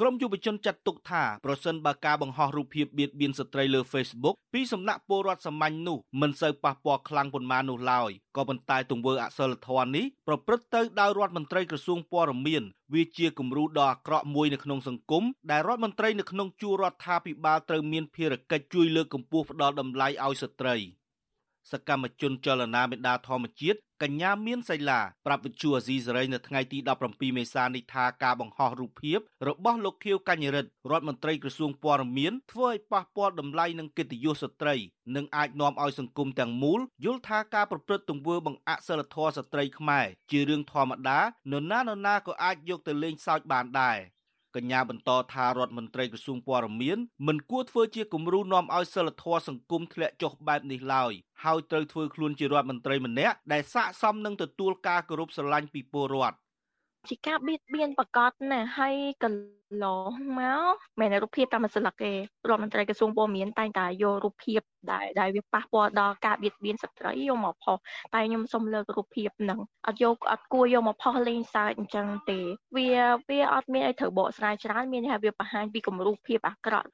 ក្រមយុវជនចាត់ទុកថាប្រសិនបើការបង្ហោះរូបភាពបៀតបៀនស្ត្រីលើ Facebook ពីសំណាក់ពលរដ្ឋសាមញ្ញនោះមិនសូវប៉ះពាល់ខ្លាំងប៉ុន្មាននោះឡើយក៏ប៉ុន្តែទង្វើអសិលធម៌នេះប្រព្រឹត្តទៅដោយរដ្ឋមន្ត្រីក្រសួងព័ត៌មានវាជាគំរូដ៏អាក្រក់មួយនៅក្នុងសង្គមដែលរដ្ឋមន្ត្រីនៅក្នុងជួររដ្ឋាភិបាលត្រូវមានភារកិច្ចជួយលើកកម្ពស់ផ្ដល់តម្លៃឲ្យស្ត្រី។ សកម្មជនចលនាមេដាធម្មជាតិកញ្ញាមានសៃឡាប្រាប់វិទ្យុអាស៊ីសេរីនៅថ្ងៃទី17មេសានេះថាការបង្ហោះរូបភាពរបស់លោកខៀវកញ្ញរិទ្ធរដ្ឋមន្ត្រីក្រសួងព័ត៌មានធ្វើឲ្យប៉ះពាល់តម្លៃនិងកិត្តិយសស្ត្រីនិងអាចនាំឲ្យសង្គមទាំងមូលយល់ថាការប្រព្រឹត្តទង្វើបង្អាក់សិលធម៌ស្ត្រីខ្មែរជារឿងធម្មតានរណានរណាក៏អាចយកទៅលេងសើចបានដែរ កញ្ញាបន្តថារដ្ឋមន្ត្រីក្រសួងព័ត៌មានមិនគួរធ្វើជាគំរូនាំឲ្យសិលធម៌សង្គមធ្លាក់ចុះបែបនេះឡើយហើយត្រូវធ្វើខ្លួនជារដ្ឋមន្ត្រីម្នាក់ដែលស័ក្តិសមនឹងទទួលការគោរពស្រឡាញ់ពីពលរដ្ឋ ជាការបៀតបៀនប្រកាសណាហើយកន្លងមកមែនរូបភាពតាមសិលឹកទេរដ្ឋមន្ត្រីក្រសួងព័ត៌មានតែងតែយករូបភាពដែលដែលវាប៉ះពាល់ដល់ការបៀតបៀនស្ត្រីយកមកផុសតែខ្ញុំសូមលើករូបភាពហ្នឹងអត់យកអត់គួរយកមកផុសលេងសើចអញ្ចឹងទេ វាវាអត់មានអីត្រូវបកស្រាយច្រើនមានថាវាបង្ហាញពីគំរូភាពអាក្រក់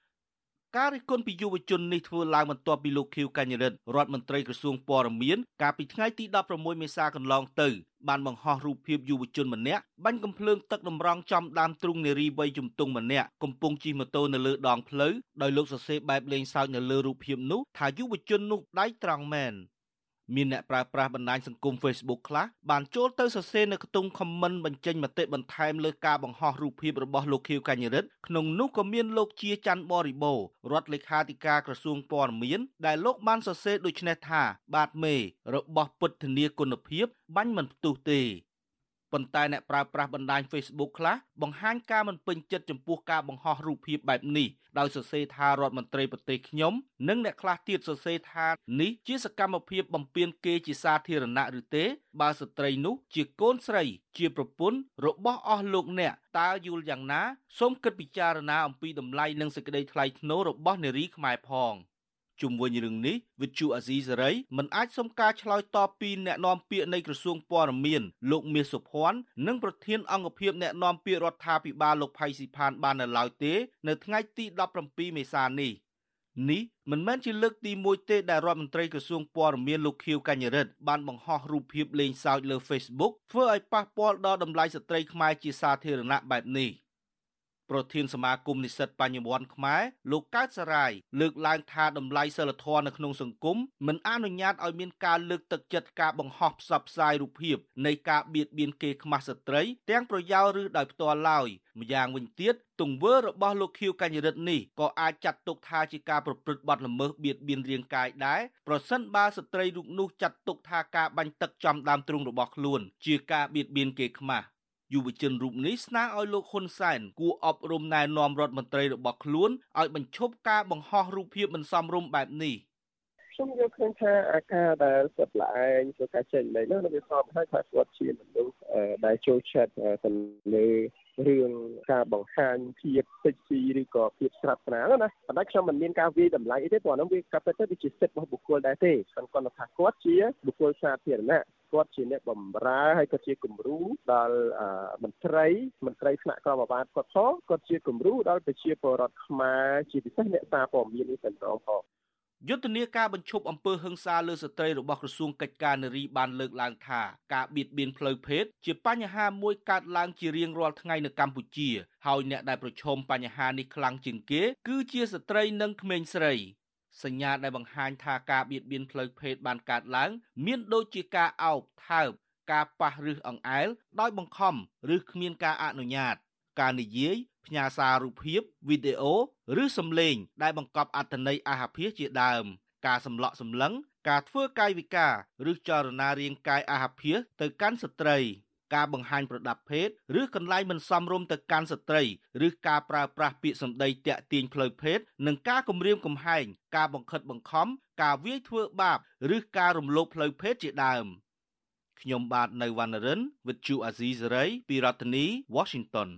ការរិះគន់ពីយុវជននេះធ្វើឡើងបន្ទាប់ពីលោកខៀវកញ្ញរិទ្ធរដ្ឋមន្ត្រីក្រសួងព័ត៌មានកាលពីថ្ងៃទី16មេសាកន្លងទៅបានបង្ហោះរូបភាពយុវជនម្នាក់បាញ់កំភ្លើងទឹកតម្រង់ចំដើមទ្រូងនារីវ័យជំទង់ម្នាក់កំពុងជិះម៉ូតូនៅលើដងផ្លូវដោយលោកសរសេរបែបលេងសើចនៅលើរូបភាពនោះថាយុវជននោះដៃត្រង់មែន មានអ្នកប្រើប្រាស់បណ្ដាញសង្គម Facebook ខ្លះបានចូលទៅសរសេរនៅក្នុង comment បញ្ចេញមតិបន្ថែមលើការបង្ហោះរូបភាពរបស់លោកខៀវកញ្ញរិទ្ធក្នុងនោះក៏មានលោកជាច័ន្ទបរិបូររដ្ឋលេខាធិការក្រសួងព័ត៌មានដែលលោកបានសរសេរដូចនេះថា បាទមេរបស់ពុទ្ធធានាគុណភាពបាញ់មិនផ្ទុះទេ ប៉ុន្តែអ្នកប្រើប្រាស់បណ្ដាញ Facebook ខ្លះបង្ហាញការមិនពេញចិត្តចំពោះការបង្ហោះរូបភាពបែបនេះដោយសរសេរថារដ្ឋមន្ត្រីប្រទេសខ្ញុំនិងអ្នកខ្លះទៀតសរសេរថានេះជាសកម្មភាពបំពានគេជាសាធារណៈឬទេ បើស្ត្រីនោះជាកូនស្រី ជាប្រពន្ធរបស់អស់លោកអ្នកតើយល់យ៉ាងណាសូមគិតពិចារណាអំពីតម្លៃនិងសេចក្តីថ្លៃថ្នូររបស់នារីខ្មែរផង។ ជុំវិញរឿងនេះវិទ្យុអាស៊ីសេរីមិនអាចសុំការឆ្លើយតបពីអ្នកនាំពាក្យនៃក្រសួងព័ត៌មានលោកមាសសុភ័ណ្ឌនិងប្រធានអង្គភិបអ្នកនាំពាក្យរដ្ឋាភិបាលលោកផៃស៊ីផានបាននៅឡើយទេនៅថ្ងៃទី17មេសានេះនេះមិនមែនជាលើកទី1ទេដែលរដ្ឋមន្ត្រីក្រសួងព័ត៌មានលោកខៀវកញ្ញរិទ្ធបានបង្ហោះរូបភាពលេងសើចលើ Facebook ធ្វើឲ្យប៉ះពាល់ដល់តម្លៃស្ត្រីខ្មែរជាសាធារណៈបែបនេះ ប្រធានសមាគមនិស្សិតបញ្ញវន្តខ្មែរលោកកើតសរាយលើកឡើងថាតម្លៃសិលធម៌នៅក្នុងសង្គមមិនអនុញ្ញាតឲ្យមានការលើកទឹកចិត្តការបង្ហោះផ្សព្វផ្សាយរូបភាពនៃការបៀតបៀនគេខ្មាស់ស្ត្រី ទាំងប្រយោលឬដោយផ្ទាល់ឡើយម្យ៉ាងវិញទៀតទង្វើរបស់លោកខៀវកញ្ញរិទ្ធនេះក៏អាចចាត់ទុកថាជាការប្រព្រឹត្តបទល្មើសបៀតបៀនរាងកាយដែរប្រសិនបើស្ត្រីរូបនោះចាត់ទុកថាការបាញ់ទឹកចំដើមទ្រូងរបស់ខ្លួន ជាការបៀតបៀនគេខ្មាស់ យុវជនរូបនេះស្នើឲ្យលោកហ៊ុនសែនគួរអប់រំណែនាំរដ្ឋមន្ត្រីរបស់ខ្លួនឲ្យបញ្ឈប់ការបង្ហោះរូបភាពមិនសមរម្យបែបនេះខ្ញុំយល់ឃើញថាអាការដែលគាត់ល្អឯងធ្វើការចេញលេងនោះវាសមហើយថាគាត់ជាមនុស្សដែលចូលចិត្តទៅលើរឿងការបង្ហាញភាពសិចស៊ីឬក៏ភាពស្រាប់ស្នាលណាប៉ុន្តែខ្ញុំមិនមានការវាយតម្លៃអីទេព្រោះនោះវាកាប់ទៅវាជាសិទ្ធិរបស់បុគ្គលដែរទេប៉ុន្តែគាត់ថាគាត់ជាបុគ្គលសាធារណៈ គាត់ជាអ្នកបម្រើហើយក៏ជាគំរូដល់មន្ត្រីមន្ត្រីថ្នាក់ក្រមអាវ៉ាតគាត់ផងគាត់ជាគំរូដល់ប្រជាពលរដ្ឋខ្មែរជាពិសេសអ្នកសារព័ត៌មាននេះតែម្ដងផងយុទ្ធនាការបញ្ឈប់អំពើហិង្សាលើស្ត្រីរបស់ក្រសួងកិច្ចការនារីបានលើកឡើងថាការបៀតបៀនផ្លូវភេទជាបញ្ហាមួយកើតឡើងជារៀងរាល់ថ្ងៃនៅកម្ពុជាហើយអ្នកដែលប្រឈមបញ្ហានេះខ្លាំងជាងគេ គឺជាស្ត្រីនិងក្មេងស្រី សញ្ញាដែលបង្ហាញថាការបៀតបៀនផ្លូវភេទបានកើតឡើង មានដូចជាការអោបថើបការប៉ះឬអង្អែលដោយបង្ខំឬគ្មានការអនុញ្ញាត ការនិយាយផ្ញើសាររូបភាពវីដេអូឬសំឡេង ដែលបង្កប់អត្ថន័យអាហាភាសជាដើម ការសម្លក់សម្លឹង ការធ្វើកាយវិការ ឬចលនារាងកាយអាហភាសទៅកាន់ស្ត្រី ការបង្ហាញប្រដាប់ភេទឬកន្លែងមិនសមរម្យទៅកាន់ស្ត្រីឬការប្រើប្រាស់ពាក្យសម្ដីតាក់ទាញផ្លូវភេទនិងការគំរាមកំហែងការបង្ខិតបង្ខំការវាយធ្វើបាបឬការរំលោភផ្លូវភេទជាដើមខ្ញុំបាទនៅវណ្ណរិន with Chu Azizi Saray ពីរដ្ឋធានី Washington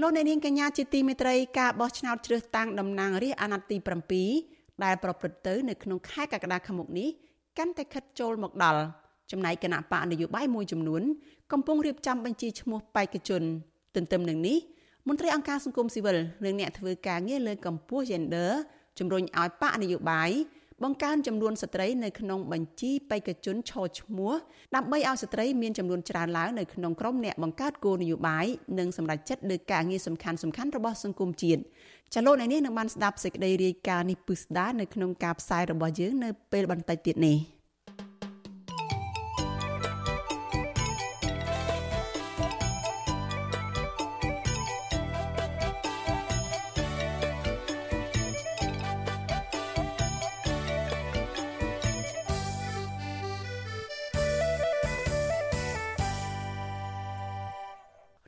លោកអ្នកនាងកញ្ញាជាទីមេត្រីការបោះឆ្នោតជ្រើសតាំងតំណាងរាស្ត្រអាណត្តិទី7ដែលប្រព្រឹត្តទៅនៅក្នុងខែកក្កដាខាងមុខនេះកាន់តែខិតចូលមកដល់ ចំណែកគណៈបកនយោបាយមួយចំនួនកំពុងរៀបចំបញ្ជីឈ្មោះបេក្ខជន ទន្ទឹមនឹងនេះមន្ត្រីអង្គការសង្គមស៊ីវិលនិងអ្នកធ្វើការងារលើកម្ពុជា gender ជំរុញឲ្យបកនយោបាយបង្កើនចំនួនស្ត្រីនៅក្នុងបញ្ជីបេក្ខជនឈរឈ្មោះដើម្បីឲ្យស្ត្រីមានចំនួនច្រើនឡើងនៅក្នុងក្រុមអ្នកបង្កើតគោលនយោបាយនិងសម្រេចចិត្តលើការងារសំខាន់ៗរបស់សង្គមជាតិចាលោកអ្នកនាងនឹងបានស្ដាប់សេចក្តីរាយការណ៍នេះពិស្ដានៅក្នុងការផ្សាយរបស់យើងនៅពេលបន្តិចទៀតនេះ។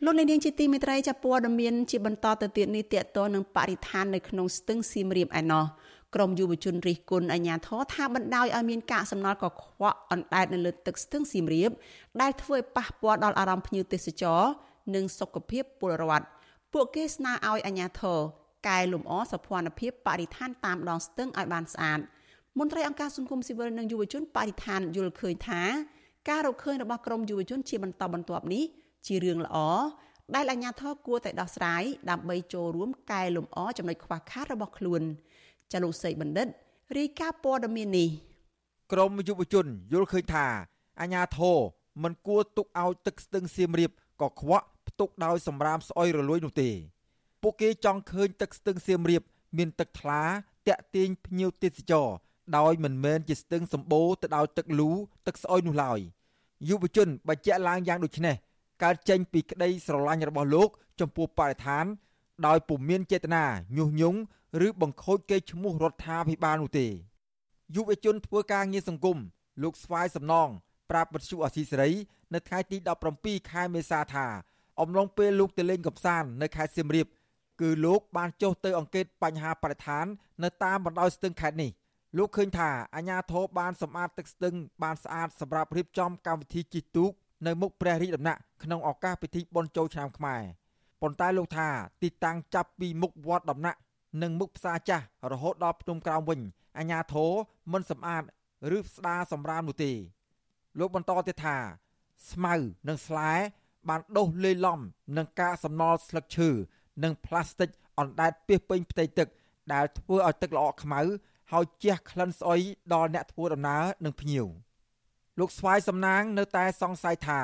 លោកនាងជាទីមេត្រីចាប់ព័ត៌មានជាបន្តទៅទៀតនេះតកតនឹងបរិស្ថាននៅក្នុងស្ទឹងសៀមរាបឯណោះក្រមយុវជនរិះគន់អាជ្ញាធរថាបណ្ដោយឲ្យមានកាកសំណល់កខ្វក់អណ្ដែតនៅលើទឹកស្ទឹងសៀមរាប ដែលធ្វើឲ្យប៉ះពាល់ដល់អារម្មណ៍ភ្ញៀវទេសចរនិងសុខភាពពលរដ្ឋពួកគេស្នើឲ្យអាជ្ញាធរកែលម្អសោភ័ណភាពបរិស្ថានតាមដងស្ទឹងឲ្យបានស្អាតមន្ត្រីអង្គការសង្គមស៊ីវិលនិងយុវជនបរិស្ថានយល់ឃើញថាការរកឃើញរបស់ក្រមយុវជនជាបន្តបន្ទាប់នេះ ជារឿងល្អដែលអាជ្ញាធរគួរតែដោះស្រាយដើម្បីចូលរួមកែលម្អចំណុចខ្វះខាតរបស់ខ្លួនចាលោកសីបណ្ឌិតរាយការណ៍ព័ត៌មាននេះក្រមយុវជនយល់ឃើញថាអាជ្ញាធរមិនគួរទុកឲ្យទឹកស្ទឹងសៀមរាបក៏ខ្វក់ផ្ទុកដោយសម្រាមស្អុយរលួយនោះទេពួកគេចង់ឃើញទឹកស្ទឹងសៀមរាប មានទឹកថ្លាតាក់ទាញភ្ញៀវទេសចរដោយមិនមែនជាស្ទឹងសម្បូរទៅដោយទឹកលូទឹកស្អុយនោះឡើយយុវជនបញ្ជាក់ឡើងយ៉ាងដូចនេះ កើតចេញពីក្តីស្រឡាញ់របស់លោក ចំពោះបរិស្ថាន ដោយពុំមានចេតនាញុះញង់ឬបង្ខូចកេរ្តិ៍ឈ្មោះរដ្ឋាភិបាលនោះទេយុវជនធ្វើការងារសង្គមលោកស្វាយសំណងប្រាប់បទសុអសីសេរី នៅថ្ងៃទី17ខែមេសាថា អំឡុងពេលលោកទៅលេងកំសាន្តនៅខេត្តសៀមរាបគឺលោកបានចុះទៅអង្កេតបញ្ហាបរិស្ថាន នៅតាមបណ្ដោយស្ទឹងខេត្តនេះលោកឃើញថាអាជ្ញាធរបានសម្អាតទឹកស្ទឹងបានស្អាតសម្រាប់រៀបចំកម្មវិធីជិះទូក នៅមុខព្រះរាជដំណាក់ក្នុងឱកាសពិធីបុណ្យចូលឆ្នាំខ្មែរប៉ុន្តែលោកថាទីតាំងចាប់ពីមុខវត្តដំណាក់និងមុខផ្សារចាស់រហូតដល់ភ្នំក្រោមវិញអាជ្ញាធរមិនសម្អាតឬស្ដារសម្រាមនោះទេ លោកបន្តទៀតថា ស្មៅនិងស្លែបានដុះលេីឡំនឹងការសំណល់ស្លឹកឈើនិងផ្លាស្ទិកអណ្ដែតពាសពេញផ្ទៃទឹកដែលធ្វើឲ្យទឹកល្អខ្មៅហើយជះក្លិនស្អុយដល់អ្នកធ្វើដំណើរនិងភ្ញៀវ។ លោកស្វាយសំណាងនៅតែសង្ស័យថា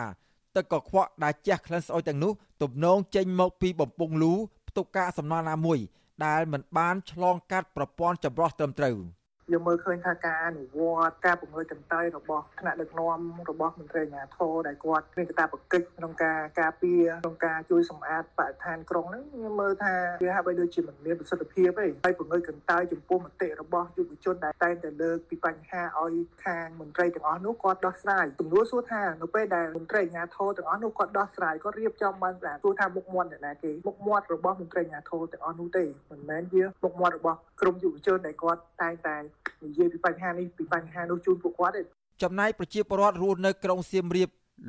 ទឹកកខ្វក់ដែលជះក្លិនស្អុយទាំងនោះទំនងចេញមកពីបំពង់លូផ្ទុកកាកសំណល់ណាមួយដែលមិនបានឆ្លងកាត់ប្រព័ន្ធចម្រោះត្រឹមត្រូវ។ យើងមើលឃើញថាការអនុវត្តការពង្រីកកន្តើយរបស់ថ្នាក់ដឹកនាំរបស់មន្ត្រីអាជ្ញាធរដែលគាត់មានកាតព្វកិច្ចក្នុងការការពារក្នុងការជួយសម្អាតបរិស្ថានក្រុងហ្នឹងខ្ញុំមើលថាវាហាក់បីដូចជាមិនមានប្រសិទ្ធភាពទេហើយពង្រីកកន្តើយចំពោះមតិរបស់យុវជនដែលតែងតែលើកពីបញ្ហាឲ្យខាងមន្ត្រីទាំងអស់នោះគាត់ដោះស្រាយសំណួរសួរថានៅពេលដែលមន្ត្រីអាជ្ញាធរទាំងអស់នោះគាត់ដោះស្រាយគាត់រៀបចំបានស្អាតសួរថាមុខមាត់អ្នកណាគេមុខមាត់របស់មន្ត្រីអាជ្ញាធរទាំងអស់នោះទេមិនមែនជាមុខមាត់របស់ក្រមយុវជនដែលគាត់តែងតែនិយាយពីបញ្ហានេះពីបញ្ហានោះជូនពួកគាត់ទេចំណែកប្រជាពលរដ្ឋរស់នៅក្រុងសៀមរាប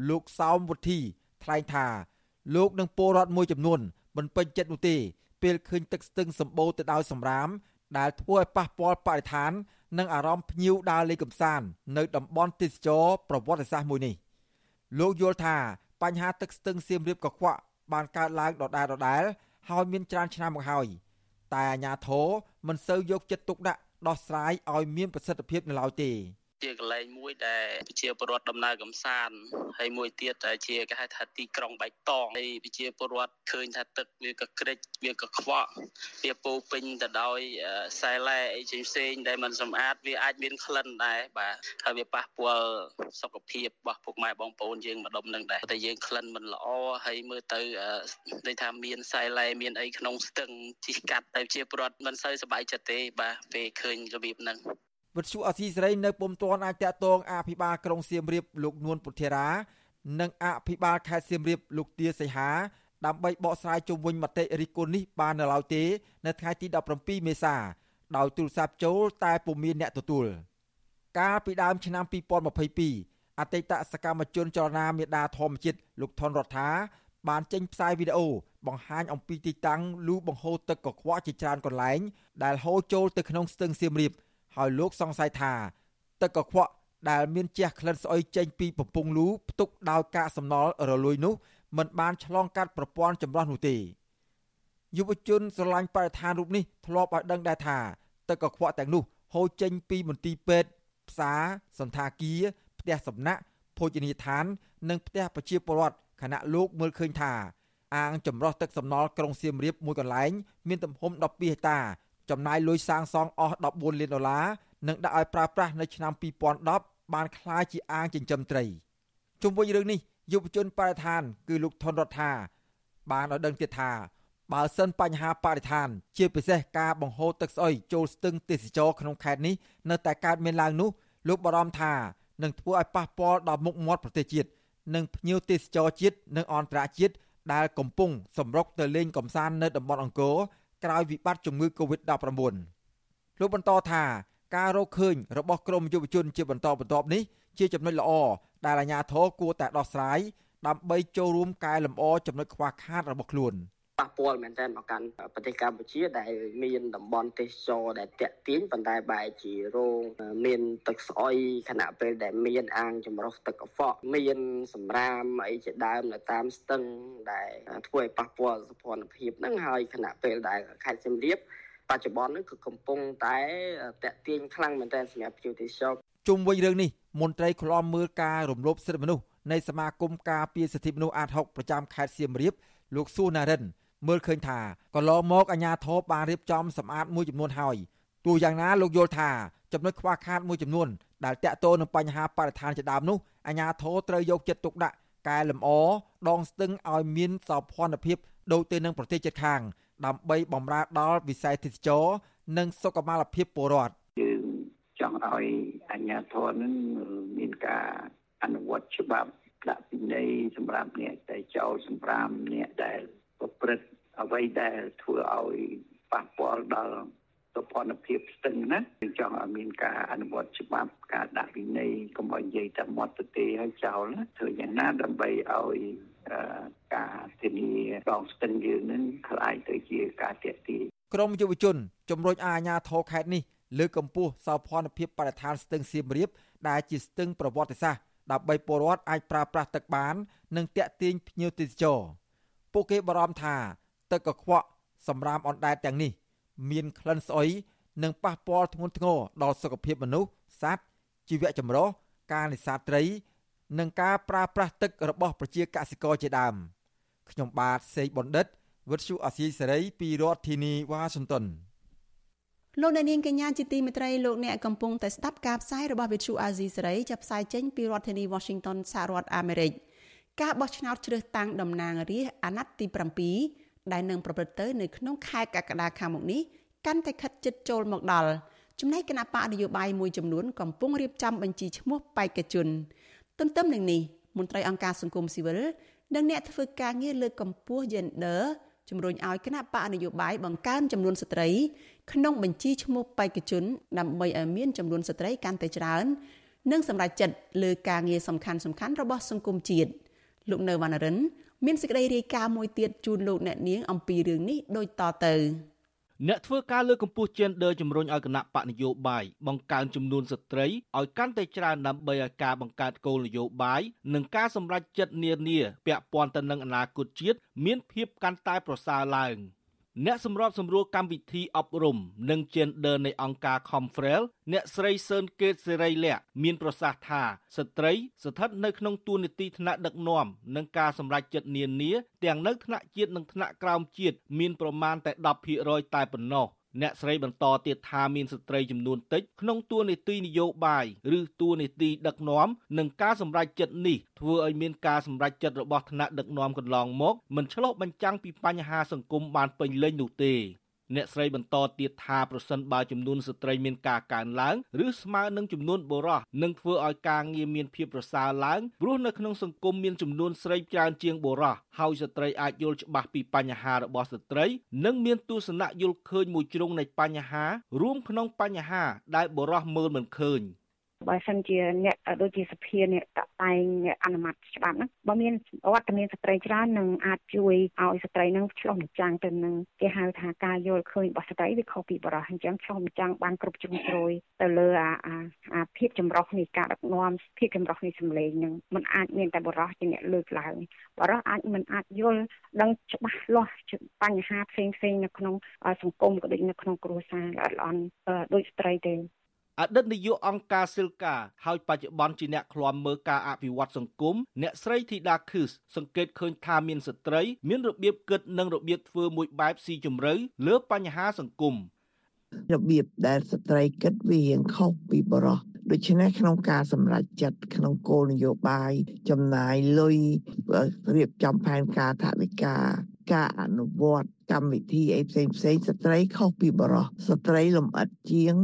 លោកសោមវុធីថ្លែងថា លោកនិងពលរដ្ឋមួយចំនួនមិនពេញចិត្តនោះទេពេលឃើញទឹកស្ទឹងសម្បូរទៅដោយសម្រាម ដែលធ្វើឲ្យប៉ះពាល់បរិស្ថាន និងអារម្មណ៍ភ្ញៀវដើរលេងកម្សាន្តនៅតំបន់ទេសចរប្រវត្តិសាស្ត្រមួយនេះលោកយល់ថាបញ្ហាទឹកស្ទឹងសៀមរាបកខ្វក់បានកើតឡើងដដែលដដែលហើយមានច្រើនឆ្នាំមកហើយតែអាជ្ញាធរមិនសូវយកចិត្តទុកដាក់ ដោះស្រាយឲ្យមានប្រសិទ្ធភាពនៅឡើយទេ ជាកន្លែងមួយដែលប្រជាពលរដ្ឋដំណើរកំសាន្តហើយមួយទៀតជាគេហៅថាទីក្រុងបៃតងហើយប្រជាពលរដ្ឋឃើញថាទឹកវាក៏ក្រិចវាក៏ខ្វក់វាពោពេញទៅដោយខ្សែឡែអីផ្សេងៗដែលมันសម្អាតវាអាចមានក្លិនដែរបាទហើយវាប៉ះពាល់សុខភាពរបស់ពុកម៉ែបងប្អូនយើងម្ដុំនឹងដែរតែយើងក្លិនមិនល្អហើយមើលទៅដូចថាមានខ្សែឡែមានអីក្នុងស្ទឹងជីកាត់តែប្រជាពលរដ្ឋមិនសូវសប្បាយចិត្តទេបាទពេលឃើញរបៀបហ្នឹង វិទ្យុអសីសេរីនៅពុំទាន់អាចតាក់ទងអភិបាលក្រុងសៀមរាបលោកនួនពុធារា និងអភិបាលខេត្តសៀមរាបលោកទាសីហាដើម្បីបកស្រាយជុំវិញមតិរិះគន់នេះបាននៅឡើយទេនៅថ្ងៃទី17មេសាដោយទូរស័ព្ទចូលតែពុំមានអ្នកទទួលកាលពីដើមឆ្នាំ2022អតីតសកម្មជនចលនាមេដាធម្មជាតិលោកថនរដ្ឋាបានចេញផ្សាយវីដេអូបង្ហាញអំពីទីតាំងលូបង្ហូរទឹកកខ្វក់ជាច្រើនកន្លែងដែលហូរចូលទៅក្នុងស្ទឹងសៀមរាប ហើយលោកសង្ស័យថាទឹកកខ្វក់ដែលមានជះក្លិនស្អុយចេញពីបំពង់លូផ្ទុកដោយកាកសំណល់រលួយនោះមិនបានឆ្លងកាត់ប្រព័ន្ធចម្រោះនោះទេយុវជនស្រឡាញ់បរិស្ថានរូបនេះធ្លាប់ឲ្យដឹងដែរថាទឹកកខ្វក់ទាំងនោះហូរចេញពីមន្ទីរពេទ្យផ្សារសន្តាគារផ្ទះសំណាក់ភោជនីយដ្ឋាន និងផ្ទះប្រជាពលរដ្ឋខណៈលោកមើលឃើញថាអាងចម្រោះទឹកសំណល់ក្រុងសៀមរាបមួយកន្លែង មានទំហំ12ហិកតា ចំណាយលុយសាងសង់អស់14លានដុល្លារនិងដាក់ឲ្យប្រើប្រាស់នៅឆ្នាំ2010បានក្លាយជាអាងចិញ្ចឹមត្រីជុំវិញរឿងនេះយុវជនបរិស្ថាន គឺលោកថនរដ្ឋាបានឲ្យដឹងទៀតថាបើសិនបញ្ហាបរិស្ថាន ជាពិសេសការបង្ហូរទឹកស្អុយចូលស្ទឹងទេសចរក្នុងខេត្តនេះនៅតែកើតមានឡើងនោះលោកបារម្ភថានឹងធ្វើឲ្យប៉ះពាល់ដល់មុខមាត់ប្រទេសជាតិនិងភ្ញៀវទេសចរជាតិនិងអន្តរជាតិដែលកំពុងសម្រុកទៅលេងកំសាន្តនៅតំបន់អង្គរ ក្រោយវិបត្តិជំងឺ Covid-19 លោកបន្តថាការរកឃើញរបស់ក្រមយុវជនជាបន្តបន្ទាប់នេះជាចំណុចល្អដែលអាជ្ញាធរគួរតែដោះស្រាយដើម្បីចូលរួមកែលម្អចំណុចខ្វះខាតរបស់ខ្លួន។ ប៉ះពាល់មែនទែនមកកាន់ប្រទេសកម្ពុជាដែលមានតំបន់ទេសចរដែលតាក់ទាញប៉ុន្តែបែរជារងមានទឹកស្អុយខណៈពេលដែលមានអាងចម្រោះទឹកកខ្វក់មានសម្រាមអីជាដើមនៅតាមស្ទឹងដែលធ្វើឲ្យប៉ះពាល់សុខភាពហ្នឹងហើយខណៈពេលដែលខេត្តសៀមរាបបច្ចុប្បន្ននេះគឺកំពុងតែតាក់ទាញខ្លាំងមែនទែនសម្រាប់ភ្ញៀវទេសចរជុំវិញរឿងនេះមន្ត្រីឃ្លាំមើលការរំលោភសិទ្ធិមនុស្សនៃសមាគមការពារសិទ្ធិមនុស្សអាត6ប្រចាំខេត្តសៀមរាបលោកសួរណារិន មើលឃើញថាកន្លងមកអាជ្ញាធរបានរៀបចំសម្អាតមួយចំនួនហើយទោះយ៉ាងណាលោកយល់ថាចំណុចខ្វះខាតមួយចំនួនដែលតាក់ទងនឹងបញ្ហាបរិស្ថានជាដើមនោះអាជ្ញាធរត្រូវយកចិត្តទុកដាក់កែលម្អដងស្ទឹងឲ្យមានសោភ័ណភាពដូចទៅនឹងប្រទេសជិតខាង ដើម្បីបម្រើដល់វិស័យទេសចរនិងសុខុមាលភាពពលរដ្ឋយើងចង់ឲ្យអាជ្ញាធរនឹងមានការអនុវត្តច្បាប់ដាក់ពិន័យសម្រាប់អ្នកដែលចោលសម្រាមអ្នកដែល ប្រព្រឹត្តអ្វីដែលធ្វើឲ្យប៉ះពាល់ដល់សុខភាពស្ទឹងណាចង់ឲ្យមានការអនុវត្តច្បាប់ការដាក់វិន័យកុំឲ្យនិយាយតែមាត់ទៅទេហើយចោលណាធ្វើយ៉ាងណាដើម្បីឲ្យការធានាដងស្ទឹងយើងនឹងក្លាយទៅជាការតេទីក្រមយុវជនជំរុញអាជ្ញាធរខេត្តនេះលើកកម្ពស់សោភ័ណភាពបរិស្ថានស្ទឹងសៀមរាបដែលជាស្ទឹងប្រវត្តិសាស្ត្រដើម្បីពលរដ្ឋអាចប្រើប្រាស់ទឹកបាន និងតាក់ទាញភ្ញៀវទេសចរ។ ពួកគេបារម្ភថាទឹកកខ្វក់សម្រាមអណ្ដែតទាំងនេះ មានក្លិនស្អុយនិងប៉ះពាល់ធ្ងន់ធ្ងរដល់សុខភាពមនុស្សសត្វជីវៈចម្រុះការនេសាទត្រី និងការប្រើប្រាស់ទឹករបស់ប្រជាកសិករជាដើមខ្ញុំបាទសេកបណ្ឌិតវិទ្យុអាស៊ីសេរីពីរដ្ឋធានីវ៉ាស៊ីនតោនលោកអ្នកនាងកញ្ញាជាទីមេត្រីលោកអ្នកកំពុងតែស្ដាប់ការផ្សាយរបស់វិទ្យុអាស៊ីសេរីចាប់ផ្សាយចេញពីរដ្ឋធានី Washington សហរដ្ឋអាមេរិក។ ការបោះឆ្នោតជ្រើសតាំងតំណាងរាស្ត្រអាណត្តិទី7ដែលនឹងប្រព្រឹត្តទៅនៅក្នុងខែកក្កដាខាងមុខនេះកាន់តែខិតជិតចូលមកដល់ចំណែកគណៈបកនយោបាយមួយចំនួនកំពុងរៀបចំបញ្ជីឈ្មោះបេក្ខជនទន្ទឹមនឹងនេះមន្ត្រីអង្គការសង្គមស៊ីវិលនិងអ្នកធ្វើការងារលើកកម្ពស់ gender ជំរុញឲ្យគណៈបកនយោបាយបង្កើនចំនួនស្ត្រីក្នុងបញ្ជីឈ្មោះបេក្ខជនដើម្បីឲ្យមានចំនួនស្ត្រីកាន់តែច្រើន និងសម្រេចចិត្តលើការងារសំខាន់ៗរបស់សង្គមជាតិ។ លោកនៅវណ្ណរិន មានសេចក្តីរាយការណ៍មួយទៀតជូនលោកអ្នកនាងអំពីរឿងនេះដូចតទៅអ្នកធ្វើការលើកកម្ពស់ gender ជំរុញឲ្យគណៈបកនយោបាយបង្កើនចំនួនស្ត្រីឲ្យកាន់តែច្រើនដើម្បីឲ្យការបង្កើតគោលនយោបាយនិងការសម្រេចចិត្តនានាពាក់ព័ន្ធទៅនឹងអនាគតជាតិមានភាពកាន់តែប្រសើរឡើង។ អ្នកសម្របសម្រួលកម្មវិធីអប់រំនិង Gender នៃអង្គការ Confrel អ្នកស្រីសឿនកេតសេរីលក្ខមានប្រសាសន៍ថាស្ត្រីស្ថិតនៅក្នុងតួនាទីថ្នាក់ដឹកនាំនិងការសម្រេចចិត្តនានាទាំងនៅថ្នាក់ជាតិនិងថ្នាក់ក្រោមជាតិមានប្រមាណតែ10%តែប៉ុណ្ណោះ អ្នកស្រីបន្តទៀតថាមានស្ត្រីចំនួនតិចក្នុងតួនាទីនយោបាយឬតួនាទីដឹកនាំនិងការសម្រេចចិត្តនេះធ្វើឲ្យមានការសម្រេចចិត្តរបស់ថ្នាក់ដឹកនាំកន្លងមកមិនឆ្លុះបញ្ចាំងពីបញ្ហាសង្គមបានពេញលេញនោះទេ អ្នកស្រីបន្តទៀតថាប្រសិនបើចំនួនស្ត្រីមានការកើនឡើងឬស្មើនឹងចំនួនបុរសនឹងធ្វើឲ្យការងារមានភាពប្រសើរឡើងព្រោះនៅក្នុងសង្គមមានចំនួនស្រីច្រើនជាងបុរសហើយស្ត្រីអាចយល់ច្បាស់ពីបញ្ហារបស់ស្ត្រី និងមានទស្សនៈយល់ឃើញមួយជ្រុងនៃបញ្ហា រួមក្នុងបញ្ហាដែលបុរសមើលមិនឃើញ។ បើសិនជាអ្នកដូចជាសភាអ្នកតតែងអ្នកអនុម័តច្បាប់ហ្នឹងបើមានវត្តមានស្ត្រីច្រើននឹងអាចជួយឲ្យស្ត្រីហ្នឹងឆ្លុះបញ្ចាំងទៅនឹងគេហៅថាការយល់ឃើញរបស់ស្ត្រីវាខុសពីបរិសុទ្ធអញ្ចឹងឆ្លុះបញ្ចាំងបានគ្រប់ជ្រុងជ្រោយទៅលើអាអាភាពចម្រុះនៃការដឹកនាំភាពចម្រុះនៃសម្លេងហ្នឹងมันអាចមានតែបរិសុទ្ធជាអ្នកលើកឡើងបរិសុទ្ធអាចមិនអាចយល់ដឹងច្បាស់លាស់បញ្ហាផ្សេងផ្សេងនៅក្នុងសង្គមក៏ដូចនៅក្នុងគ្រួសារល្អល្អន់ដូចស្ត្រីទេ អតីតនាយកអង្គការសិលកាហើយបច្ចុប្បន្នជាអ្នកឃ្លាំមើលការអភិវឌ្ឍសង្គមអ្នកស្រីធីតាខឹសសង្កេតឃើញថាមានស្ត្រីមានរបៀបគិតនិងរបៀបធ្វើមួយបែបស៊ីជម្រៅលើបញ្ហាសង្គម របៀបដែលស្ត្រីគិតវារៀងខុសពីបរិសុទ្ធដូច្នេះក្នុងការសម្រេចចិត្តក្នុងគោលនយោបាយចំណាយលុយរៀបចំផែនការថវិកាការអនុវត្តកម្មវិធីអីផ្សេងផ្សេងស្ត្រីខុសពីបរិសុទ្ធស្ត្រីលំអិតជាង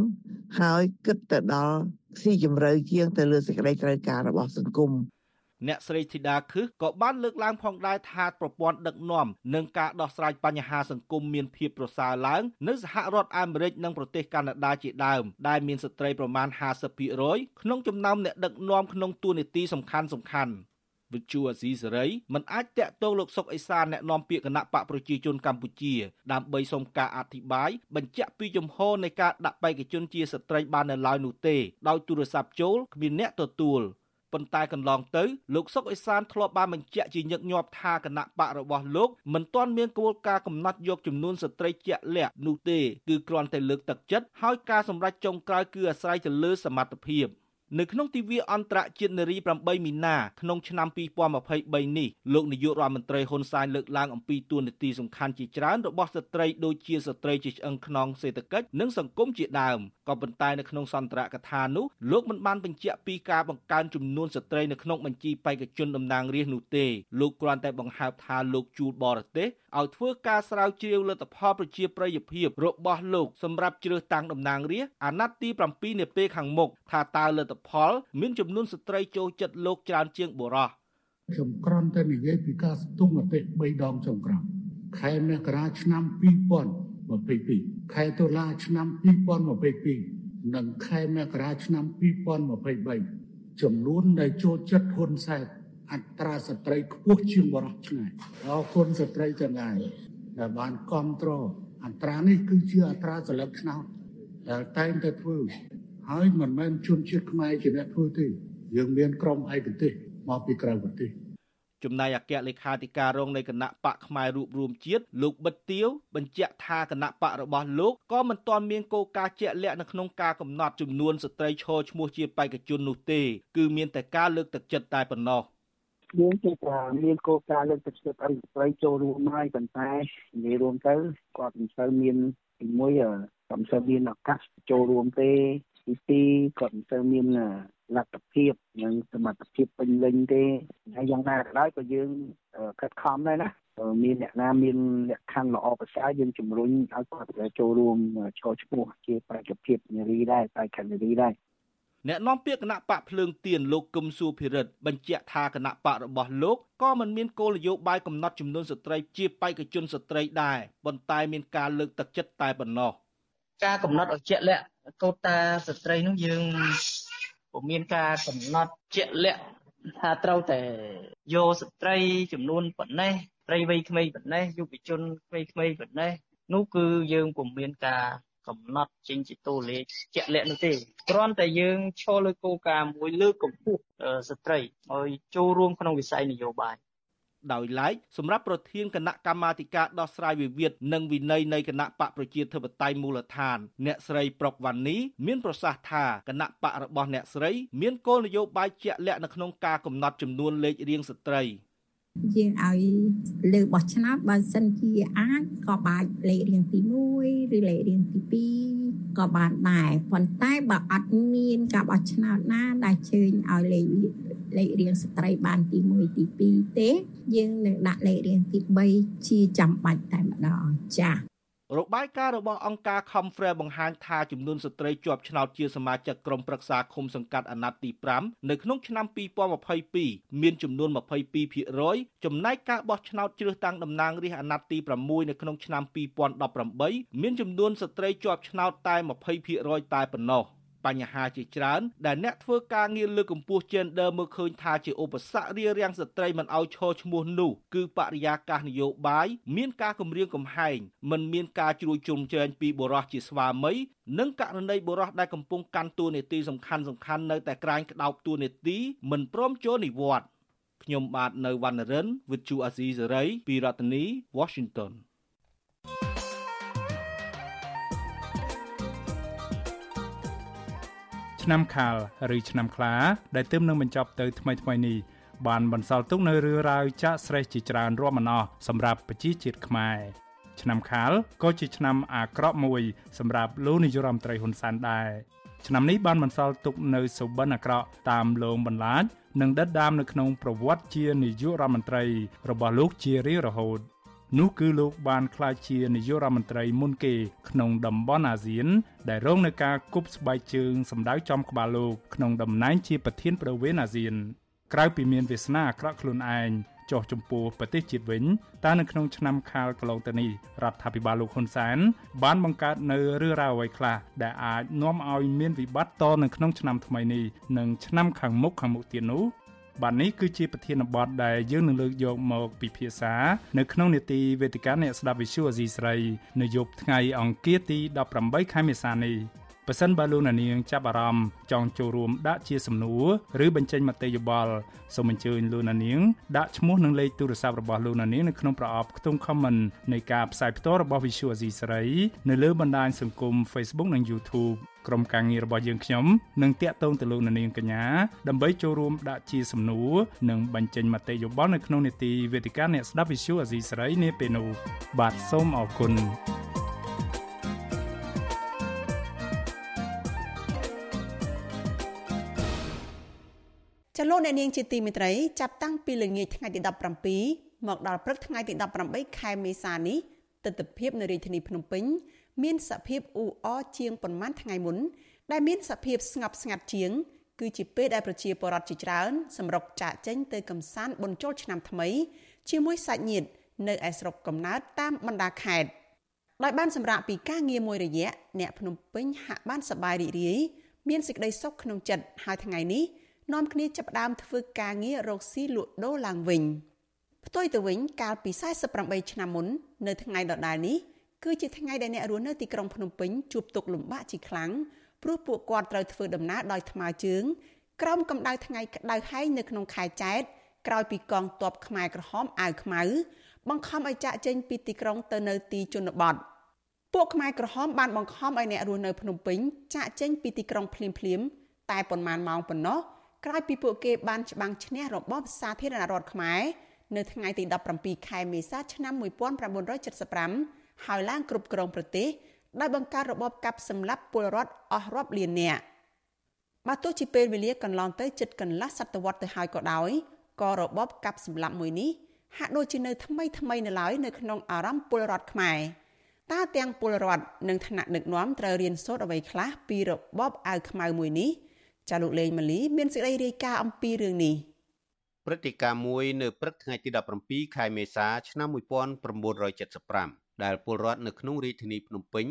ហើយគិតទៅដល់ស៊ីជម្រៅជាងទៅលើសេចក្តីត្រូវការរបស់សង្គម អ្នកស្រីធីតាខឹសក៏បានលើកឡើងផងដែរថាប្រព័ន្ធដឹកនាំនិងការដោះស្រាយបញ្ហាសង្គមមានភាពប្រសើរឡើងនៅសហរដ្ឋអាមេរិកនិងប្រទេសកាណាដាជាដើមដែលមានស្ត្រីប្រមាណ50%ក្នុងចំណោមអ្នកដឹកនាំក្នុងតួនាទីសំខាន់សំខាន់វិទ្យុអាស៊ីសេរីមិនអាចតាក់ទងលោកសុកអេសានអ្នកនាំពាក្យគណៈបកប្រជាជនកម្ពុជាដើម្បីសុំការអធិប្បាយបញ្ជាក់ពីជំហរនៃការដាក់បេក្ខជនជាស្ត្រីបាននៅឡើយនោះទេដោយទូរស័ព្ទចូលគ្មានអ្នកទទួល ប៉ុន្តែកន្លងទៅលោកសុកអេសានធ្លាប់បានបញ្ជាក់ជាញឹកញាប់ថាគណៈបករបស់លោកមិនទាន់មានគោលការណ៍កំណត់យកចំនួនស្ត្រីជាក់លាក់នោះទេគឺគ្រាន់តែលើកទឹកចិត្តហើយការសម្រេចចុងក្រោយគឺអាស្រ័យទៅលើសមត្ថភាព។ នៅក្នុងទិវាអន្តរជាតិនារី8មីនាក្នុងឆ្នាំ2023នេះលោកនាយករដ្ឋមន្ត្រីហ៊ុនសែនលើកឡើងអំពីទួនាទីសំខាន់ជាច្រើនរបស់ស្ត្រីដូចជាស្ត្រីជាឆ្អឹងខ្នងសេដ្ឋកិច្ចនិងសង្គមជាដើមក៏ប៉ុន្តែនៅក្នុងសន្ទរកថានោះលោកមិនបានបញ្ជាក់ពីការបង្កើនចំនួនស្ត្រីនៅក្នុងបញ្ជីបេក្ខជនតំណាងរាស្ត្រនោះទេលោកគ្រាន់តែបង្ហើបថាលោកជួលបរទេសឲ្យធ្វើការស្រាវជ្រាវលទ្ធផលប្រជាប្រិយភាពរបស់លោកសម្រាប់ជ្រើសតាំងតំណាងរាស្ត្រអាណត្តិទី7នាពេលខាងមុខថាតើលទ្ធផល មានចំនួនស្ត្រីចូលចិត្តលោកច្រើនជាងបុរសខ្ញុំគ្រាន់តែនិយាយពីការស្ទង់មតិ3ដងចុងក្រោយខែមករាឆ្នាំ2022ខែតុលាឆ្នាំ2022និងខែមករាឆ្នាំ2023ចំនួនដែលចូលចិត្តហ៊ុនសែន អត្រាស្ត្រីខ្ពស់ជាងបរិសុទ្ធឆ្ងាយអរគុណស្ត្រីទាំងឡាយដែលបានគ្រប់គ្រងអត្រានេះគឺជាអត្រាសន្លឹកឆ្នោតដែលតែងតែធ្វើហើយមិនមែនជនជាតិខ្មែរជាអ្នកធ្វើទេយើងមានក្រុមឯកទេសមកពីក្រៅប្រទេសចំណែកអគ្គលេខាធិការរងនៃគណៈបកផ្នែករួបរวมជាតិលោកបិទទៀវបញ្ជាក់ថាគណៈបករបស់លោកក៏មិនទាន់មានគោលការណ៍ជាក់លាក់នៅក្នុងការកំណត់ចំនួនស្ត្រីឈរឈ្មោះជាបេក្ខជននោះទេគឺមានតែការលើកទឹកចិត្តតែប៉ុណ្ណោះ យើងគឺថាមានគោលការណ៍លើកទឹកចិត្តឲ្យស្ត្រីចូលរួមហើយប៉ុន្តែនិយាយរួមទៅគាត់មិនសូវមានទីមួយក៏មិនសូវមានឱកាសចូលរួមទេទីពីរគាត់មិនសូវមានលទ្ធភាពនិងសមត្ថភាពពេញលេញទេហើយយ៉ាងណាក៏ដោយក៏យើងខិតខំដែរណាមានអ្នកណាមានលក្ខខណ្ឌល្អប្រសើរយើងជំរុញឲ្យគាត់ចូលរួមឈរឈ្មោះជាបេក្ខភាពនារីដែរបេក្ខនារីដែរ អ្នកនាំពាក្យគណៈបកភ្លើងទៀនលោកកឹមសុភិរិទ្ធបញ្ជាក់ថាគណៈបករបស់លោកក៏មិនមានគោលនយោបាយកំណត់ចំនួនស្ត្រីជាបេក្ខជនស្ត្រីដែរប៉ុន្តែមានការលើកទឹកចិត្តតែប៉ុណ្ណោះការកំណត់ឲ្យជាក់លាក់កូតាស្ត្រីនោះយើងពុំមានការកំណត់ជាក់លាក់ថាត្រូវតែយកស្ត្រីចំនួនប៉ុណ្ណេះស្ត្រីវ័យក្មេងប៉ុណ្ណេះយុវជនក្មេងៗប៉ុណ្ណេះនោះគឺយើងពុំមានការ កំណត់ចេញជាតួលេខជាក់លាក់នោះទេគ្រាន់តែយើងឈរលើគោលការណ៍មួយលើកកម្ពស់ស្ត្រីឲ្យចូលរួមក្នុងវិស័យនយោបាយដោយឡែកសម្រាប់ប្រធានគណៈកម្មាធិការដោះស្រាយវិវាទនិងវិន័យនៃគណៈបកប្រជាធិបតេយ្យមូលដ្ឋាន អ្នកស្រីប្រុកវ៉ានីមានប្រសាសន៍ថាគណៈបករបស់អ្នកស្រីមានគោលនយោបាយជាក់លាក់នៅក្នុងការកំណត់ចំនួនលេខរៀងស្ត្រី យើងឲ្យលើបោះឆ្នោតបើសិនជាអាចក៏បាច់លេខរៀងទី1ឬលេខរៀងទី2ក៏បានដែរប៉ុន្តែបើអត់មានការបោះឆ្នោតណាដែលជើញឲ្យលេខលេខរៀងស្ត្រីបានទី1ទី2ទេ យើងនឹងដាក់លេខរៀងទី3ជាចាំបាច់តែម្ដងចា៎ របាយការណ៍របស់អង្គការ Confrere បង្ហាញថាចំនួនស្ត្រីជាប់ឆ្នោតជាសមាជិកក្រុមប្រឹក្សាឃុំសង្កាត់អាណត្តិទី5នៅក្នុងឆ្នាំ2022មានចំនួន22%ចំណែកការបោះឆ្នោតជ្រើសតាំងតំណាងរាស្ត្រអាណត្តិទី6នៅក្នុងឆ្នាំ2018មានចំនួនស្ត្រីជាប់ឆ្នោតតែ20%តែប៉ុណ្ណោះ។ បញ្ហាជាច្រើន ដែលអ្នកធ្វើការងារលើកកម្ពស់ gender មើលឃើញថាជាឧបសគ្គរារាំងស្ត្រីមិនឲ្យឈរឈ្មោះនោះគឺបរិយាកាសនយោបាយមានការគម្រាមកំហែងមិនមានការជ្រួយជ្រុំជ្រែងពីបុរសជាស្វាមីនិងករណីបុរសដែលកំពុងកាន់តួនាទីសំខាន់សំខាន់នៅតែក្រាញក្តោបតួនាទីមិនព្រមចូលនិវត្តន៍ខ្ញុំបាទនៅវណ្ណរិន With Chu Azizi Saray ពីរដ្ឋធានី Washington ឆ្នាំខាលឬឆ្នាំខ្លាដែលទើបនឹងបញ្ចប់ទៅថ្មីថ្មីនេះបានបន្សល់ទុកនៅរឿងរ៉ាវចាក់ស្រេះជាច្រើនរាប់មិនអស់សម្រាប់ប្រជាជាតិខ្មែរឆ្នាំខាលក៏ជាឆ្នាំអាក្រក់មួយសម្រាប់លោកនាយរដ្ឋមន្ត្រីហ៊ុនសែនដែរឆ្នាំនេះបានបន្សល់ទុកនៅសុបិនអាក្រក់តាមលងបន្លាចនិងដិតដាមនៅក្នុងប្រវត្តិជានាយករដ្ឋមន្ត្រីរបស់លោកជារៀងរហូត នោះគឺលោកបានក្លាយជានាយករដ្ឋមន្ត្រីមុនគេក្នុងតំបន់អាស៊ាន ដែលរងនឹងការគប់ស្បែកជើងសម្ដៅចំក្បាលលោកក្នុងតំណែងជាប្រធានប្រវេណអាស៊ានក្រៅពីមានវាសនាអាក្រក់ខ្លួនឯងចោះចំពោះប្រទេសជាតិវិញតើនៅក្នុងឆ្នាំខាលកន្លងទៅនេះរដ្ឋាភិបាលលោកហ៊ុនសែនបានបង្កើតនៅរឿងរ៉ាវអ្វីខ្លះដែលអាចនាំឲ្យមានវិបត្តិតនៅក្នុងឆ្នាំថ្មីនេះនិងឆ្នាំខាងមុខខាងមុខទៀតនោះ បាទនេះគឺជាប្រធានបទដែលយើងនឹងលើកយកមកពិភាក្សានៅក្នុងនេតិវេទិកាអ្នកស្ដាប់វិទ្យុអេស៊ីស្រីនៅយប់ថ្ងៃអង្គារទី18ខែមេសានេះ ប៉ះសិនបើលោកនាងចាប់អារម្មណ៍ចង់ចូលរួមដាក់ជាសំណួរឬបញ្ចេញមតិយោបល់សូមអញ្ជើញលោកនាងដាក់ឈ្មោះនិងលេខទូរស័ព្ទរបស់លោកនាងនៅក្នុងប្រអប់ខ្ទង់ comment នៃការផ្សាយផ្ទាល់របស់ Visual Asia ស្រីនៅលើបណ្ដាញសង្គម Facebook និង YouTube ក្រុមការងាររបស់យើងខ្ញុំនឹងតាក់ទងទៅលោកនាងកញ្ញាដើម្បីចូលរួមដាក់ជាសំណួរនិងបញ្ចេញមតិយោបល់នៅក្នុងនេតិវេទិកាអ្នកស្ដាប់ Visual Asia ស្រីនាពេលនោះបាទសូមអរគុណ ចលនានាងជាទីមេត្រីចាប់តាំងពីល្ងាចថ្ងៃទី17មកដល់ព្រឹកថ្ងៃទី18ខែមេសានេះទស្សនវិជ្ជានៅរាជធានីភ្នំពេញ មានសភាពអ៊ូអរជាងប៉ុន្មានថ្ងៃមុន ដែលមានសភាពស្ងប់ស្ងាត់ជាង គឺជាពេលដែលប្រជាពលរដ្ឋជាច្រើនសម្រុកចាកចេញទៅកំសាន្តបុណ្យចូលឆ្នាំថ្មី ជាមួយសាច់ញាតិនៅឯស្រុកកំណើតតាមបណ្ដាខេត្តដោយបានសម្រាប់ពីការងារមួយរយៈអ្នកភ្នំពេញហាក់បានសប្បាយរីករាយមានសេចក្តីសុខក្នុងចិត្តហើយថ្ងៃនេះ នាំគ្នាចាប់ផ្ដើមធ្វើការងាររកស៊ីលក់ដូរឡើងវិញផ្ទុយទៅវិញកាលពី48ឆ្នាំមុននៅថ្ងៃដដែលនេះគឺជាថ្ងៃដែលអ្នករស់នៅទីក្រុងភ្នំពេញជួបទុក្ខលំបាកជាខ្លាំងព្រោះពួកគាត់ត្រូវធ្វើដំណើរដោយថ្មើរជើងក្រោមកម្ដៅថ្ងៃក្តៅហែងនៅក្នុងខែចែកក្រោយពីកងទ័ពខ្មែរក្រហមអាវខ្មៅបង្ខំឲ្យចាក់ចេញពីទីក្រុងទៅនៅទីជនបទពួកខ្មែរក្រហមបានបង្ខំឲ្យអ្នករស់នៅភ្នំពេញចាក់ចេញពីទីក្រុងភ្លាមភ្លាមតែប៉ុន្មានម៉ោងប៉ុណ្ណោះ ក្រោយពីពួកគេបានច្បាំងឈ្នះរបបសាធារណរដ្ឋខ្មែរនៅថ្ងៃទី17ខែមេសាឆ្នាំ1975ហើយឡើងគ្រប់គ្រងប្រទេសដោយបង្កើតរបបកាប់សម្លាប់ពលរដ្ឋអស់រាប់លាននាក់បើទោះជាពេលវេលាកន្លងទៅជិតកន្លះសតវត្សទៅហើយក៏ដោយក៏របបកាប់សម្លាប់មួយនេះហាក់ដូចជានៅថ្មីថ្មីនៅឡើយនៅក្នុងអារម្មណ៍ពលរដ្ឋខ្មែរតើទាំងពលរដ្ឋនិងថ្នាក់ដឹកនាំត្រូវរៀនសូត្រអ្វីខ្លះពីរបបអាវខ្មៅមួយនេះ ចាលោកលេងម៉ាលីមានសេចក្តីរាយការណ៍អំពីរឿងនេះព្រឹត្តិការណ៍មួយនៅព្រឹកថ្ងៃទី17ខែមេសាឆ្នាំ1975ដែលពលរដ្ឋនៅក្នុងរាជធានីភ្នំពេញ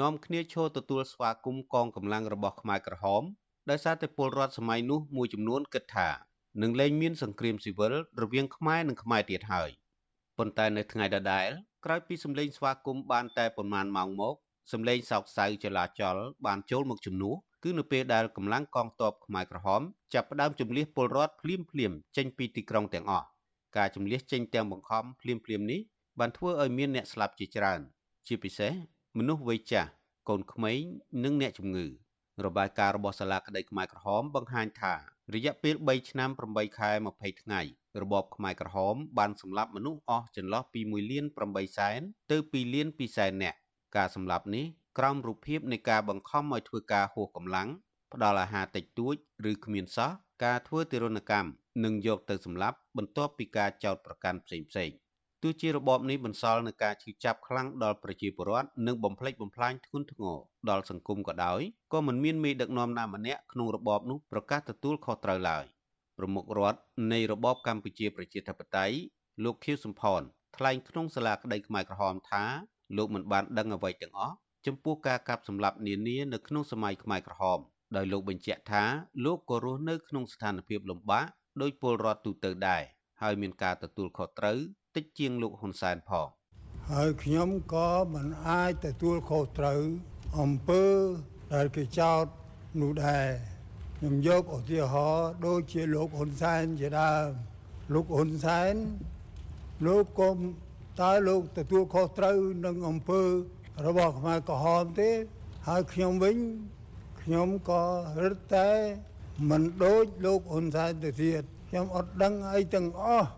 នាំគ្នាឈរទទួលស្វាគមន៍កងកម្លាំងរបស់ខ្មែរក្រហមដោយសារតែពលរដ្ឋសម័យនោះមួយចំនួនគិតថានឹងលែងមានសង្គ្រាមស៊ីវិលរវាងខ្មែរនិងខ្មែរទៀតហើយប៉ុន្តែនៅថ្ងៃដដែលក្រោយពីសម្លេងស្វាគមន៍បានតែប៉ុន្មានម៉ោងមកសម្លេងសោកសៅចលាចលបានចូលមកជំនួស គឺនៅពេលដែលកម្លាំងកងទ័ពខ្មែរក្រហមចាប់ផ្ដើមជំលះពលរដ្ឋភ្លាមភ្លាមចេញពីទីក្រុងទាំងអស់ការជំលះចេញទាំងបង្ខំភ្លាមភ្លាមនេះបានធ្វើឲ្យមានអ្នកស្លាប់ជាច្រើន ជាពិសេសមនុស្សវ័យចាស់កូនក្មេងនិងអ្នកជំងឺរបាយការណ៍របស់សាលាក្តីខ្មែរក្រហមបង្ហាញថារយៈពេល3ឆ្នាំ8ខែ20ថ្ងៃរបបខ្មែរក្រហមបានសម្លាប់មនុស្សអស់ចន្លោះពី1លាន8សែនទៅ2លាន2សែននាក់ការសម្លាប់នេះ ក្រោមរូបភាពនៃការបង្ខំឲ្យធ្វើការហួសកម្លាំងផ្ដល់អាហារតិចតួច ឬគ្មានសោះការធ្វើទារុណកម្មនិងយកទៅសម្លាប់បន្ទាប់ពីការចោទប្រកាន់ផ្សេងៗទទោះជារបបនេះបន្សល់នឹងការឈឺចាប់ខ្លាំងដល់ប្រជាពលរដ្ឋនិងបំផ្លិចបំផ្លាញធ្ងន់ធ្ងរដល់សង្គមក៏ដោយក៏មិនមានមេដឹកនាំណាម្នាក់ក្នុងរបបនោះប្រកាសទទួលខុសត្រូវឡើយប្រមុខរដ្ឋនៃរបបកម្ពុជាប្រជាធិបតេយ្យលោកខៀវសំផនថ្លែងក្នុងសាលាក្តីខ្មែរក្រហមថាលោកមិនបានដឹងអ្វីទាំងអស់ ចំពោះការកាប់សម្លាប់នានានៅក្នុងសម័យខ្មែរក្រហមដោយលោកបញ្ជាក់ថាលោកក៏រស់នៅក្នុងស្ថានភាពលំបាកដោយពលរដ្ឋទូទៅដែរហើយមានការទទួលខុសត្រូវតិចជាងលោកហ៊ុនសែនផងហើយខ្ញុំក៏មិនអាចទទួលខុសត្រូវអំពើដែលគេចោទនោះដែរខ្ញុំយកឧទាហរណ៍ដូចជាលោកហ៊ុនសែនជាដើមលោកហ៊ុនសែនលោកគុំតើលោកទទួលខុសត្រូវនឹងអំពើ របស់ខ្មែរក្រហមទេហើយខ្ញុំវិញខ្ញុំក៏រឹតតែមិនដូចលោកហ៊ុនសែនទៅទៀតខ្ញុំអត់ដឹងអីទាំងអស់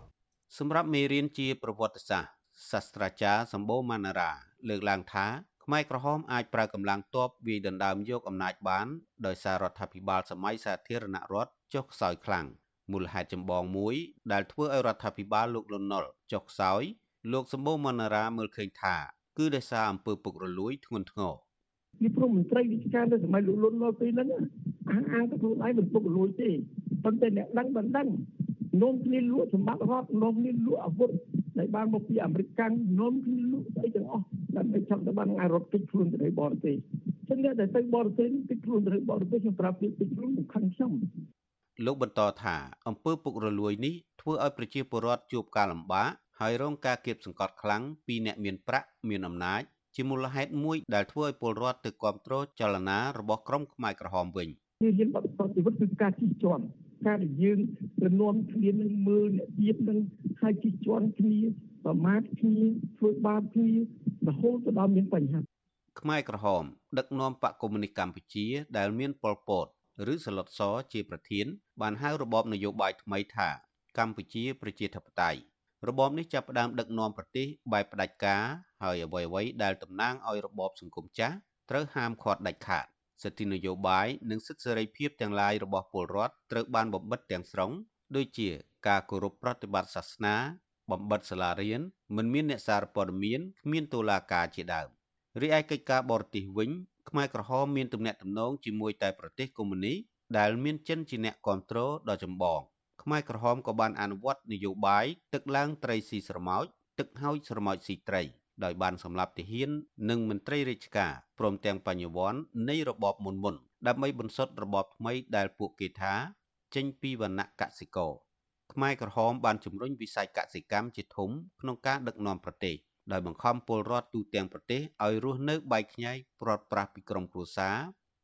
សម្រាប់មេរៀនជាប្រវត្តិសាស្ត្រសាស្ត្រាចារ្យសម្បូរម៉ាណារ៉ាលើកឡើងថាខ្មែរក្រហមអាចប្រើកម្លាំងទ័ពវាយដណ្ដើមយកអំណាចបានដោយសាររដ្ឋាភិបាលសម័យសាធារណរដ្ឋចុះខ្សោយខ្លាំងមូលហេតុចម្បងមួយ ដែលធ្វើឲ្យរដ្ឋាភិបាលលោកលន់នល់ចុះខ្សោយលោកសម្បូរម៉ាណារ៉ាមើលឃើញថា គឺដោយសារអំពើពុករលួយធ្ងន់ធ្ងរពីព្រមមន្ត្រីវិជ្ជានៅសម័យលោកលន់នល់ពេលហ្នឹងអាងអាងទៅខ្លួនឯងមិនពុករលួយទេប៉ុន្តែអ្នកដឹងមិនដឹងនោមគ្នាលក់សម្បត្តិរដ្ឋនោមគ្នាលក់អាវុធដែលបានមកពីអាមេរិកកាំងនោមគ្នាលក់ស្អីទាំងអស់ដើម្បីចង់ទៅបានអារត់គេចខ្លួនទៅបរទេសចឹងអ្នកដែលទៅបរទេសគេចខ្លួនទៅបរទេសខ្ញុំប្រាប់គេគេចខ្លួនសំខាន់ខ្ញុំលោកបន្តថាអំពើពុករលួយនេះធ្វើឲ្យប្រជាពលរដ្ឋជួបការលំបាក ហើយរងការគៀបសង្កត់ខ្លាំងពីអ្នកមានប្រាក់មានអំណាចជាមូលហេតុមួយដែលធ្វើឲ្យពលរដ្ឋទៅគ្រប់គ្រងចលនារបស់ក្រុមខ្មែរក្រហមវិញជាហ៊ានបដិសេធជីវិតគឺការជិះជាន់ការដែលយើងទៅនាំគ្នានឹងមើលអ្នកទៀតនឹងហើយជិះជាន់គ្នាប្រមាថគ្នាធ្វើបាបគ្នារហូតទៅដល់មានបញ្ហាខ្មែរក្រហម ដឹកនាំបកកុម្មុយនីសកម្ពុជា ដែលមានប៉ុលពតឬសឡុតសជាប្រធាន បានហៅរបបនយោបាយថ្មីថា កម្ពុជាប្រជាធិបតេយ្យ របបនេះចាប់ផ្ដើមដឹកនាំប្រទេសបែបផ្ដាច់ការហើយអ្វីៗដែលតំណាងឲ្យរបបសង្គមចាស់ត្រូវហាមឃាត់ដាច់ខាតសិទ្ធិនយោបាយនិងសិទ្ធិសេរីភាពទាំងឡាយរបស់ពលរដ្ឋត្រូវបានបំបិតទាំងស្រុងដូចជាការគោរពប្រតិបត្តិសាសនា បំបិតសាលារៀនមិនមានអ្នកសារព័ត៌មានគ្មានតុលាការជាដើមរីឯកិច្ចការបរទេសវិញខ្មែរក្រហមមានទំនាក់ទំនងជាមួយតែប្រទេសកុម្មុយនីសដែលមានចិនជាអ្នកគ្រប់គ្រងដ៏ចម្បង ខ្មែរក្រហមក៏បានអនុវត្តនយោបាយទឹកឡើងត្រីស៊ីស្រមោចទឹកហោចស្រមោចស៊ីត្រីដោយបានសម្លាប់ទាហាន និងមន្ត្រីរាជការព្រមទាំងបញ្ញវន្តនៃរបបមុនមុនដើម្បីបន្សុទ្ធរបបថ្មីដែលពួកគេថា ចេញពីវណ្ណៈកសិករខ្មែរក្រហមបានជំរុញវិស័យកសិកម្មជាធំក្នុងការដឹកនាំប្រទេសដោយបង្ខំពលរដ្ឋទូទាំងប្រទេសឲ្យរស់នៅបែកខ្ញែកព្រាត់ប្រាសពីក្រុមគ្រួសារ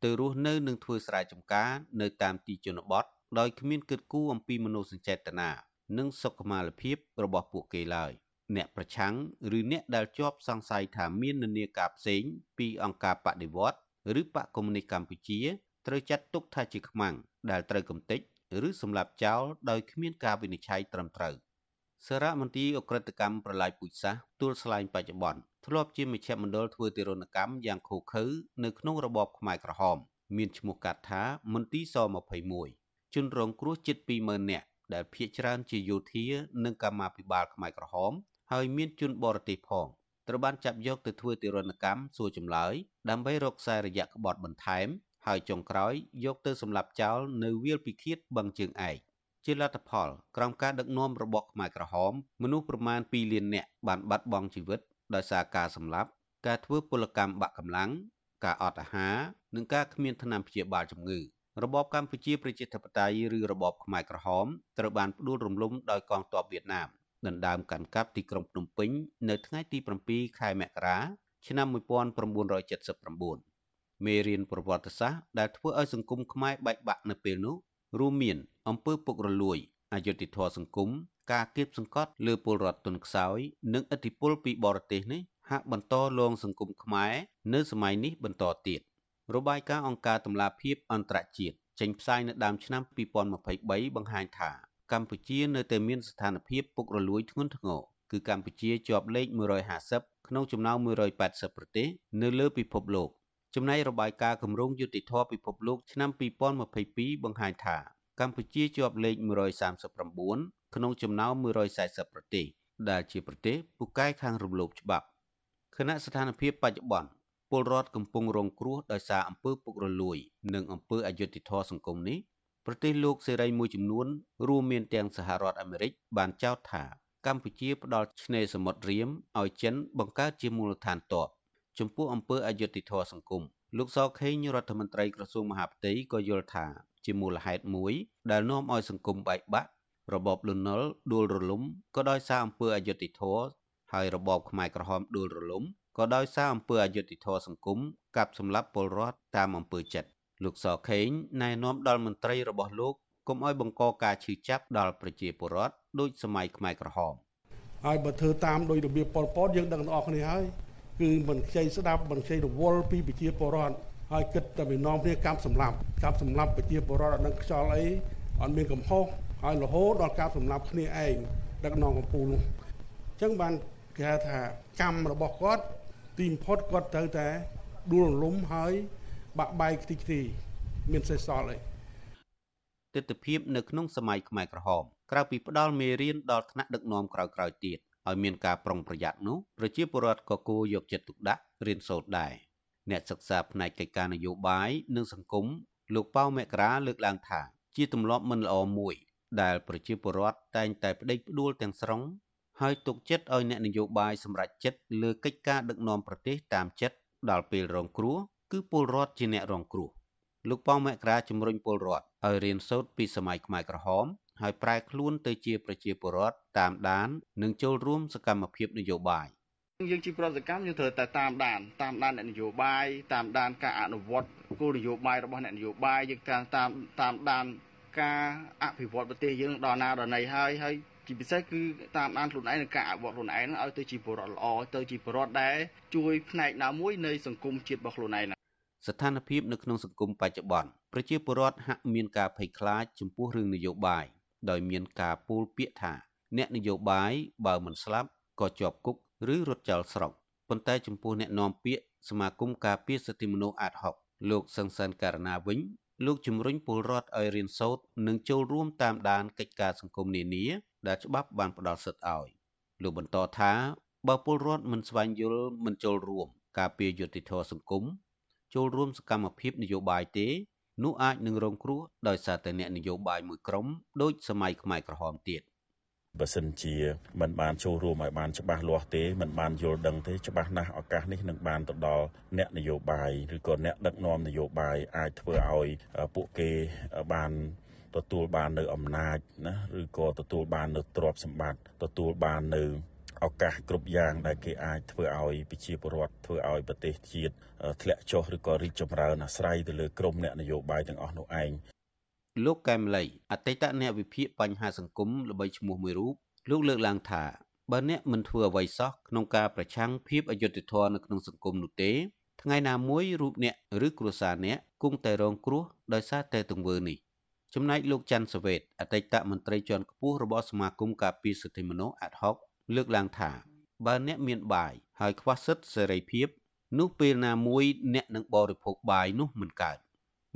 ទៅរស់នៅនិងធ្វើស្រែចម្ការនៅតាមទីជនបទ ដោយគ្មានគិតគូរអំពីមនោសញ្ចេតនានិងសុខុមាលភាពរបស់ពួកគេឡើយអ្នកប្រឆាំងឬអ្នកដែលជាប់សង្ស័យថាមាននានាការផ្សេងពីអង្គការបដិវត្តឬបកកុម្មុយនីសកម្ពុជាត្រូវចាត់ទុកថាជាខ្មាំងដែលត្រូវកំទេចឬសម្លាប់ចោលដោយគ្មានការវិនិច្ឆ័យត្រឹមត្រូវសារមន្ទីរអក្រិតកម្មប្រឡាយពូជសាសន៍ទួលស្លែងបច្ចុប្បន្នធ្លាប់ជាមជ្ឈមណ្ឌលធ្វើទារុណកម្មយ៉ាងឃោឃៅនៅក្នុងរបបខ្មែរក្រហម មានឈ្មោះកាត់ថាមន្ទីរស21 ជនរងគ្រោះជិត20000នាក់ដែលភ ieck ច្រើនជាយោធានិងកម្មាភិបាលខ្មែរក្រហម ហើយមានជនបរទេសផងត្រូវបានចាប់យកទៅធ្វើទារុណកម្មសួរចម្លើយដើម្បីរកខ្សែរយៈក្បត់បន្ថែម ហើយចុងក្រោយយកទៅសម្លាប់ចោលនៅវាលពិឃាតបឹងជើងឯកជាលទ្ធផលក្រោមការដឹកនាំរបស់ខ្មែរក្រហម មនុស្សប្រមាណ2លាននាក់បានបាត់បង់ជីវិតដោយសារការសម្លាប់ ការធ្វើពលកម្មបាក់កម្លាំងការអត់អាហារនិងការគ្មានថ្នាំព្យាបាលជំងឺ របបកម្ពុជាប្រជាធិបតេយ្យឬរបបខ្មែរក្រហមត្រូវបានផ្ដួលរំលំដោយកងទ័ពវៀតណាមដណ្ដើមកាន់កាប់ទីក្រុងភ្នំពេញនៅថ្ងៃទី7ខែមករាឆ្នាំ1979មេរៀនប្រវត្តិសាស្ត្រដែលធ្វើឲ្យសង្គមខ្មែរបែកបាក់នៅពេលនោះរួមមានអំពើពុករលួយអយុត្តិធម៌សង្គមការគៀបសង្កត់លើពលរដ្ឋទុនខ្សោយ និងឥទ្ធិពលពីបរទេសនេះហាក់បន្តលងសង្គមខ្មែរនៅសម័យនេះបន្តទៀត របាយការណ៍អង្គការតម្លាភាពអន្តរជាតិចេញផ្សាយនៅដើមឆ្នាំ2023បង្ហាញថាកម្ពុជានៅតែមានស្ថានភាពពុករលួយធ្ងន់ធ្ងរគឺកម្ពុជាជាប់លេខ150ក្នុងចំណោម180ប្រទេសនៅលើពិភពលោកចំណែករបាយការណ៍គម្រោងយុតិធធពិភពលោកឆ្នាំ2022បង្ហាញថាកម្ពុជាជាប់លេខ139ក្នុងចំណោម140ប្រទេសដែលជាប្រទេសពូកែខាងរំលោភច្បាប់ខណៈស្ថានភាពបច្ចុប្បន្ន ពលរដ្ឋកំពុងរងគ្រោះដោយសារអំពើពុករលួយ និងអំពើអយុត្តិធម៌សង្គមនេះប្រទេសលោកសេរីមួយចំនួនរួមមានទាំងសហរដ្ឋអាមេរិកបានចោទថា កម្ពុជាផ្ដល់ឆ្នេរសមុទ្ររៀមឲ្យចិនបង្កើតជាមូលដ្ឋានទ័ពចំពោះអំពើអយុត្តិធម៌សង្គមលោកសខេងរដ្ឋមន្ត្រីក្រសួងមហាផ្ទៃក៏យល់ថាជាមូលហេតុមួយដែលនាំឲ្យសង្គមបែកបាក់របបលន់នល់ដួលរលំក៏ដោយសារអំពើអយុត្តិធម៌ហើយរបបខ្មែរក្រហមដួលរលំ ក៏ដោយសារអំពើអយុត្តិធម៌សង្គមកាប់សម្លាប់ពលរដ្ឋតាមអំពើចិត្តលោកសខេងណែនាំដល់មន្ត្រីរបស់លោកកុំឲ្យបង្កការឈឺចាប់ដល់ប្រជាពលរដ្ឋដូចសម័យខ្មែរក្រហមហើយបើធ្វើតាមដោយរបៀបប៉ុលពតយើងដឹងទាំងអស់គ្នាហើយគឺមិនខ្ចីស្ដាប់មិនខ្ចីរវល់ពីប្រជាពលរដ្ឋហើយគិតតែពីនាំគ្នាកាប់សម្លាប់កាប់សម្លាប់ប្រជាពលរដ្ឋអត់នឹងខ្យល់អីអត់មានកំហុសហើយរហូតដល់កាប់សម្លាប់គ្នាឯងដឹកនាំកម្ពុជានោះអញ្ចឹងបានគេហៅថាកម្មរបស់គាត់ ទីបំផុតគាត់ត្រូវតែដួលរលំហើយ បាក់បែកខ្ទេចខ្ទីមានសេះសល់អីទស្សនវិជ្ជានៅក្នុងសម័យខ្មែរក្រហមក្រៅពីផ្ដាល់មេរៀនដល់ថ្នាក់ដឹកនាំក្រោយៗទៀតឲ្យមានការប្រុងប្រយ័ត្ននោះប្រជាពលរដ្ឋក៏គួរយកចិត្តទុកដាក់រៀនសូត្រដែរអ្នកសិក្សាផ្នែកកិច្ចការនយោបាយនិងសង្គមលោកប៉ៅមករាលើកឡើងថា ជាទម្លាប់មិនល្អមួយដែលប្រជាពលរដ្ឋតែងតែប្តេជ្ញាផ្ដួលទាំងស្រុង ហើយទុកចិត្តឲ្យអ្នកនយោបាយសម្រេចចិត្តលើកិច្ចការដឹកនាំប្រទេសតាមចិត្តដល់ពេលរងគ្រោះគឺពលរដ្ឋជាអ្នករងគ្រោះលោកប៉ៅមករាជំរុញពលរដ្ឋឲ្យរៀនសូត្រពីសម័យខ្មែរក្រហមហើយប្រែខ្លួនទៅជាប្រជាពលរដ្ឋតាមដាន និងចូលរួមសកម្មភាពនយោបាយយើងជាប្រតិកម្មយើងត្រូវតែតាមដានតាមដានអ្នកនយោបាយតាមដានការអនុវត្តគោលនយោបាយរបស់អ្នកនយោបាយយើងតាមតាមតាមដានការអភិវឌ្ឍប្រទេសយើងដល់ណាដល់ណីហើយហើយ ជាពិសេសគឺតាមដានខ្លួនឯងនិងការអភិវឌ្ឍខ្លួនឯងឲ្យទៅជាពលរដ្ឋល្អទៅជាពលរដ្ឋដែលជួយផ្នែកណាមួយនៃសង្គមជាតិរបស់ខ្លួនឯងស្ថានភាពនៅក្នុងសង្គមបច្ចុប្បន្នប្រជាពលរដ្ឋហាក់មានការភ័យខ្លាចចំពោះរឿងនយោបាយដោយមានការពោលពាក្យថា អ្នកនយោបាយបើមិនស្លាប់ក៏ជាប់គុកឬរត់ចោលស្រុកប៉ុន្តែចំពោះអ្នកនាំពាក្យសមាគមការពារសិទ្ធិមនុស្សអាតហុកលោកសង្សានករណាវិញលោកជំរុញពលរដ្ឋឲ្យរៀនសូត្រនិងចូលរួមតាមដានកិច្ចការសង្គមនានា ដែលច្បាប់បានផ្ដល់សិទ្ធិឲ្យលោកបន្តថាបើពលរដ្ឋមិនស្វែងយល់មិនចូលរួមការពារយុត្តិធម៌សង្គមចូលរួមសកម្មភាពនយោបាយទេនោះអាចនឹងរងគ្រោះដោយសារតែអ្នកនយោបាយមួយក្រុមដូចសម័យខ្មែរក្រហមទៀតបើសិនជាមិនបានចូលរួមឲ្យបានច្បាស់លាស់ទេមិនបានយល់ដឹងទេច្បាស់ណាស់ឱកាសនេះនឹងបានទៅដល់អ្នកនយោបាយឬក៏អ្នកដឹកនាំនយោបាយអាចធ្វើឲ្យពួកគេបាន ទទួលបាននៅអំណាចណាឬក៏ទទួលបាននៅទ្រព្យសម្បត្តិទទួលបាននៅឱកាសគ្រប់យ៉ាងដែលគេអាចធ្វើឲ្យប្រជាពលរដ្ឋធ្វើឲ្យប្រទេសជាតិធ្លាក់ចុះឬក៏រីកចម្រើនអាស្រ័យទៅលើក្រមអ្នកនយោបាយទាំងអស់នោះឯងលោកកែមលីអតីតអ្នកវិភាគបញ្ហាសង្គមល្បីឈ្មោះមួយរូបលោកលើកឡើងថាបើអ្នកមិនធ្វើអ្វីសោះក្នុងការប្រឆាំងភាពអយុត្តិធម៌នៅក្នុងសង្គមនោះទេថ្ងៃណាមួយរូបអ្នកឬគ្រួសារអ្នកគង់តែរងគ្រោះដោយសារតែទង្វើនេះ ចំណែកលោកច័ន្ទសវេតអតីតមន្ត្រីជាន់ខ្ពស់របស់សមាគមការពារសិទ្ធិមនុស្សអាត់ហុកលើកឡើងថាបើអ្នកមានបាយហើយខ្វះសិទ្ធិសេរីភាព នោះពេលណាមួយអ្នកនឹងបរិភោគបាយនោះមិនកើត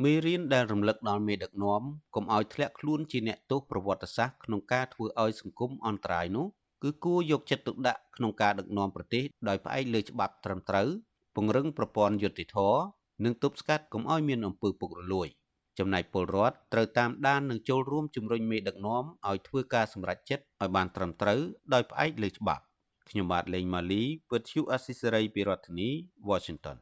មេរៀនដែលរំលឹកដល់មេដឹកនាំកុំឲ្យធ្លាក់ខ្លួនជាអ្នកទោសប្រវត្តិសាស្ត្រក្នុងការធ្វើឲ្យសង្គមអន្តរាយនោះគឺគួរយកចិត្តទុកដាក់ក្នុងការដឹកនាំប្រទេសដោយផ្អែកលើច្បាប់ត្រឹមត្រូវពង្រឹងប្រព័ន្ធយុត្តិធម៌និងទប់ស្កាត់កុំឲ្យមានអំពើពុករលួយ ចំណែកពលរដ្ឋត្រូវតាមដាននិងចូលរួមជំរុញមេដឹកនាំឲ្យធ្វើការសម្រេចចិត្តឲ្យបានត្រឹមត្រូវដោយផ្អែកលើច្បាប់ខ្ញុំបាទលេងម៉ាលីវិទ្យុអស៊ីសេរីពីរដ្ឋធានី Washington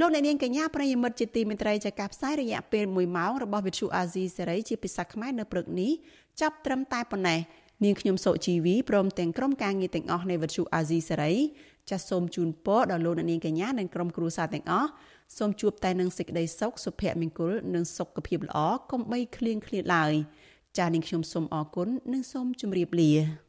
លោកអ្នកនាងកញ្ញាប្រិយមិត្តជាទីមេត្រីចាការផ្សាយរយៈពេល1ម៉ោងរបស់វិទ្យុអាស៊ីសេរីជាភាសាខ្មែរនៅព្រឹកនេះចាប់ត្រឹមតែប៉ុណ្ណេះ នាងខ្ញុំសុជីវីព្រមទាំងក្រុមការងារទាំងអស់នៃវិទ្យុអាស៊ីសេរីចាសសូមជូនពរដល់លោកអ្នកនាងកញ្ញានិងក្រុមគ្រួសារទាំងអស់សូមជួបតែនឹងសេចក្តីសុខសុភមង្គលនិងសុខភាពល្អកុំបីឃ្លៀងឃ្លាតឡើយចាសនាងខ្ញុំសូមអរគុណនិងសូមជម្រាបលា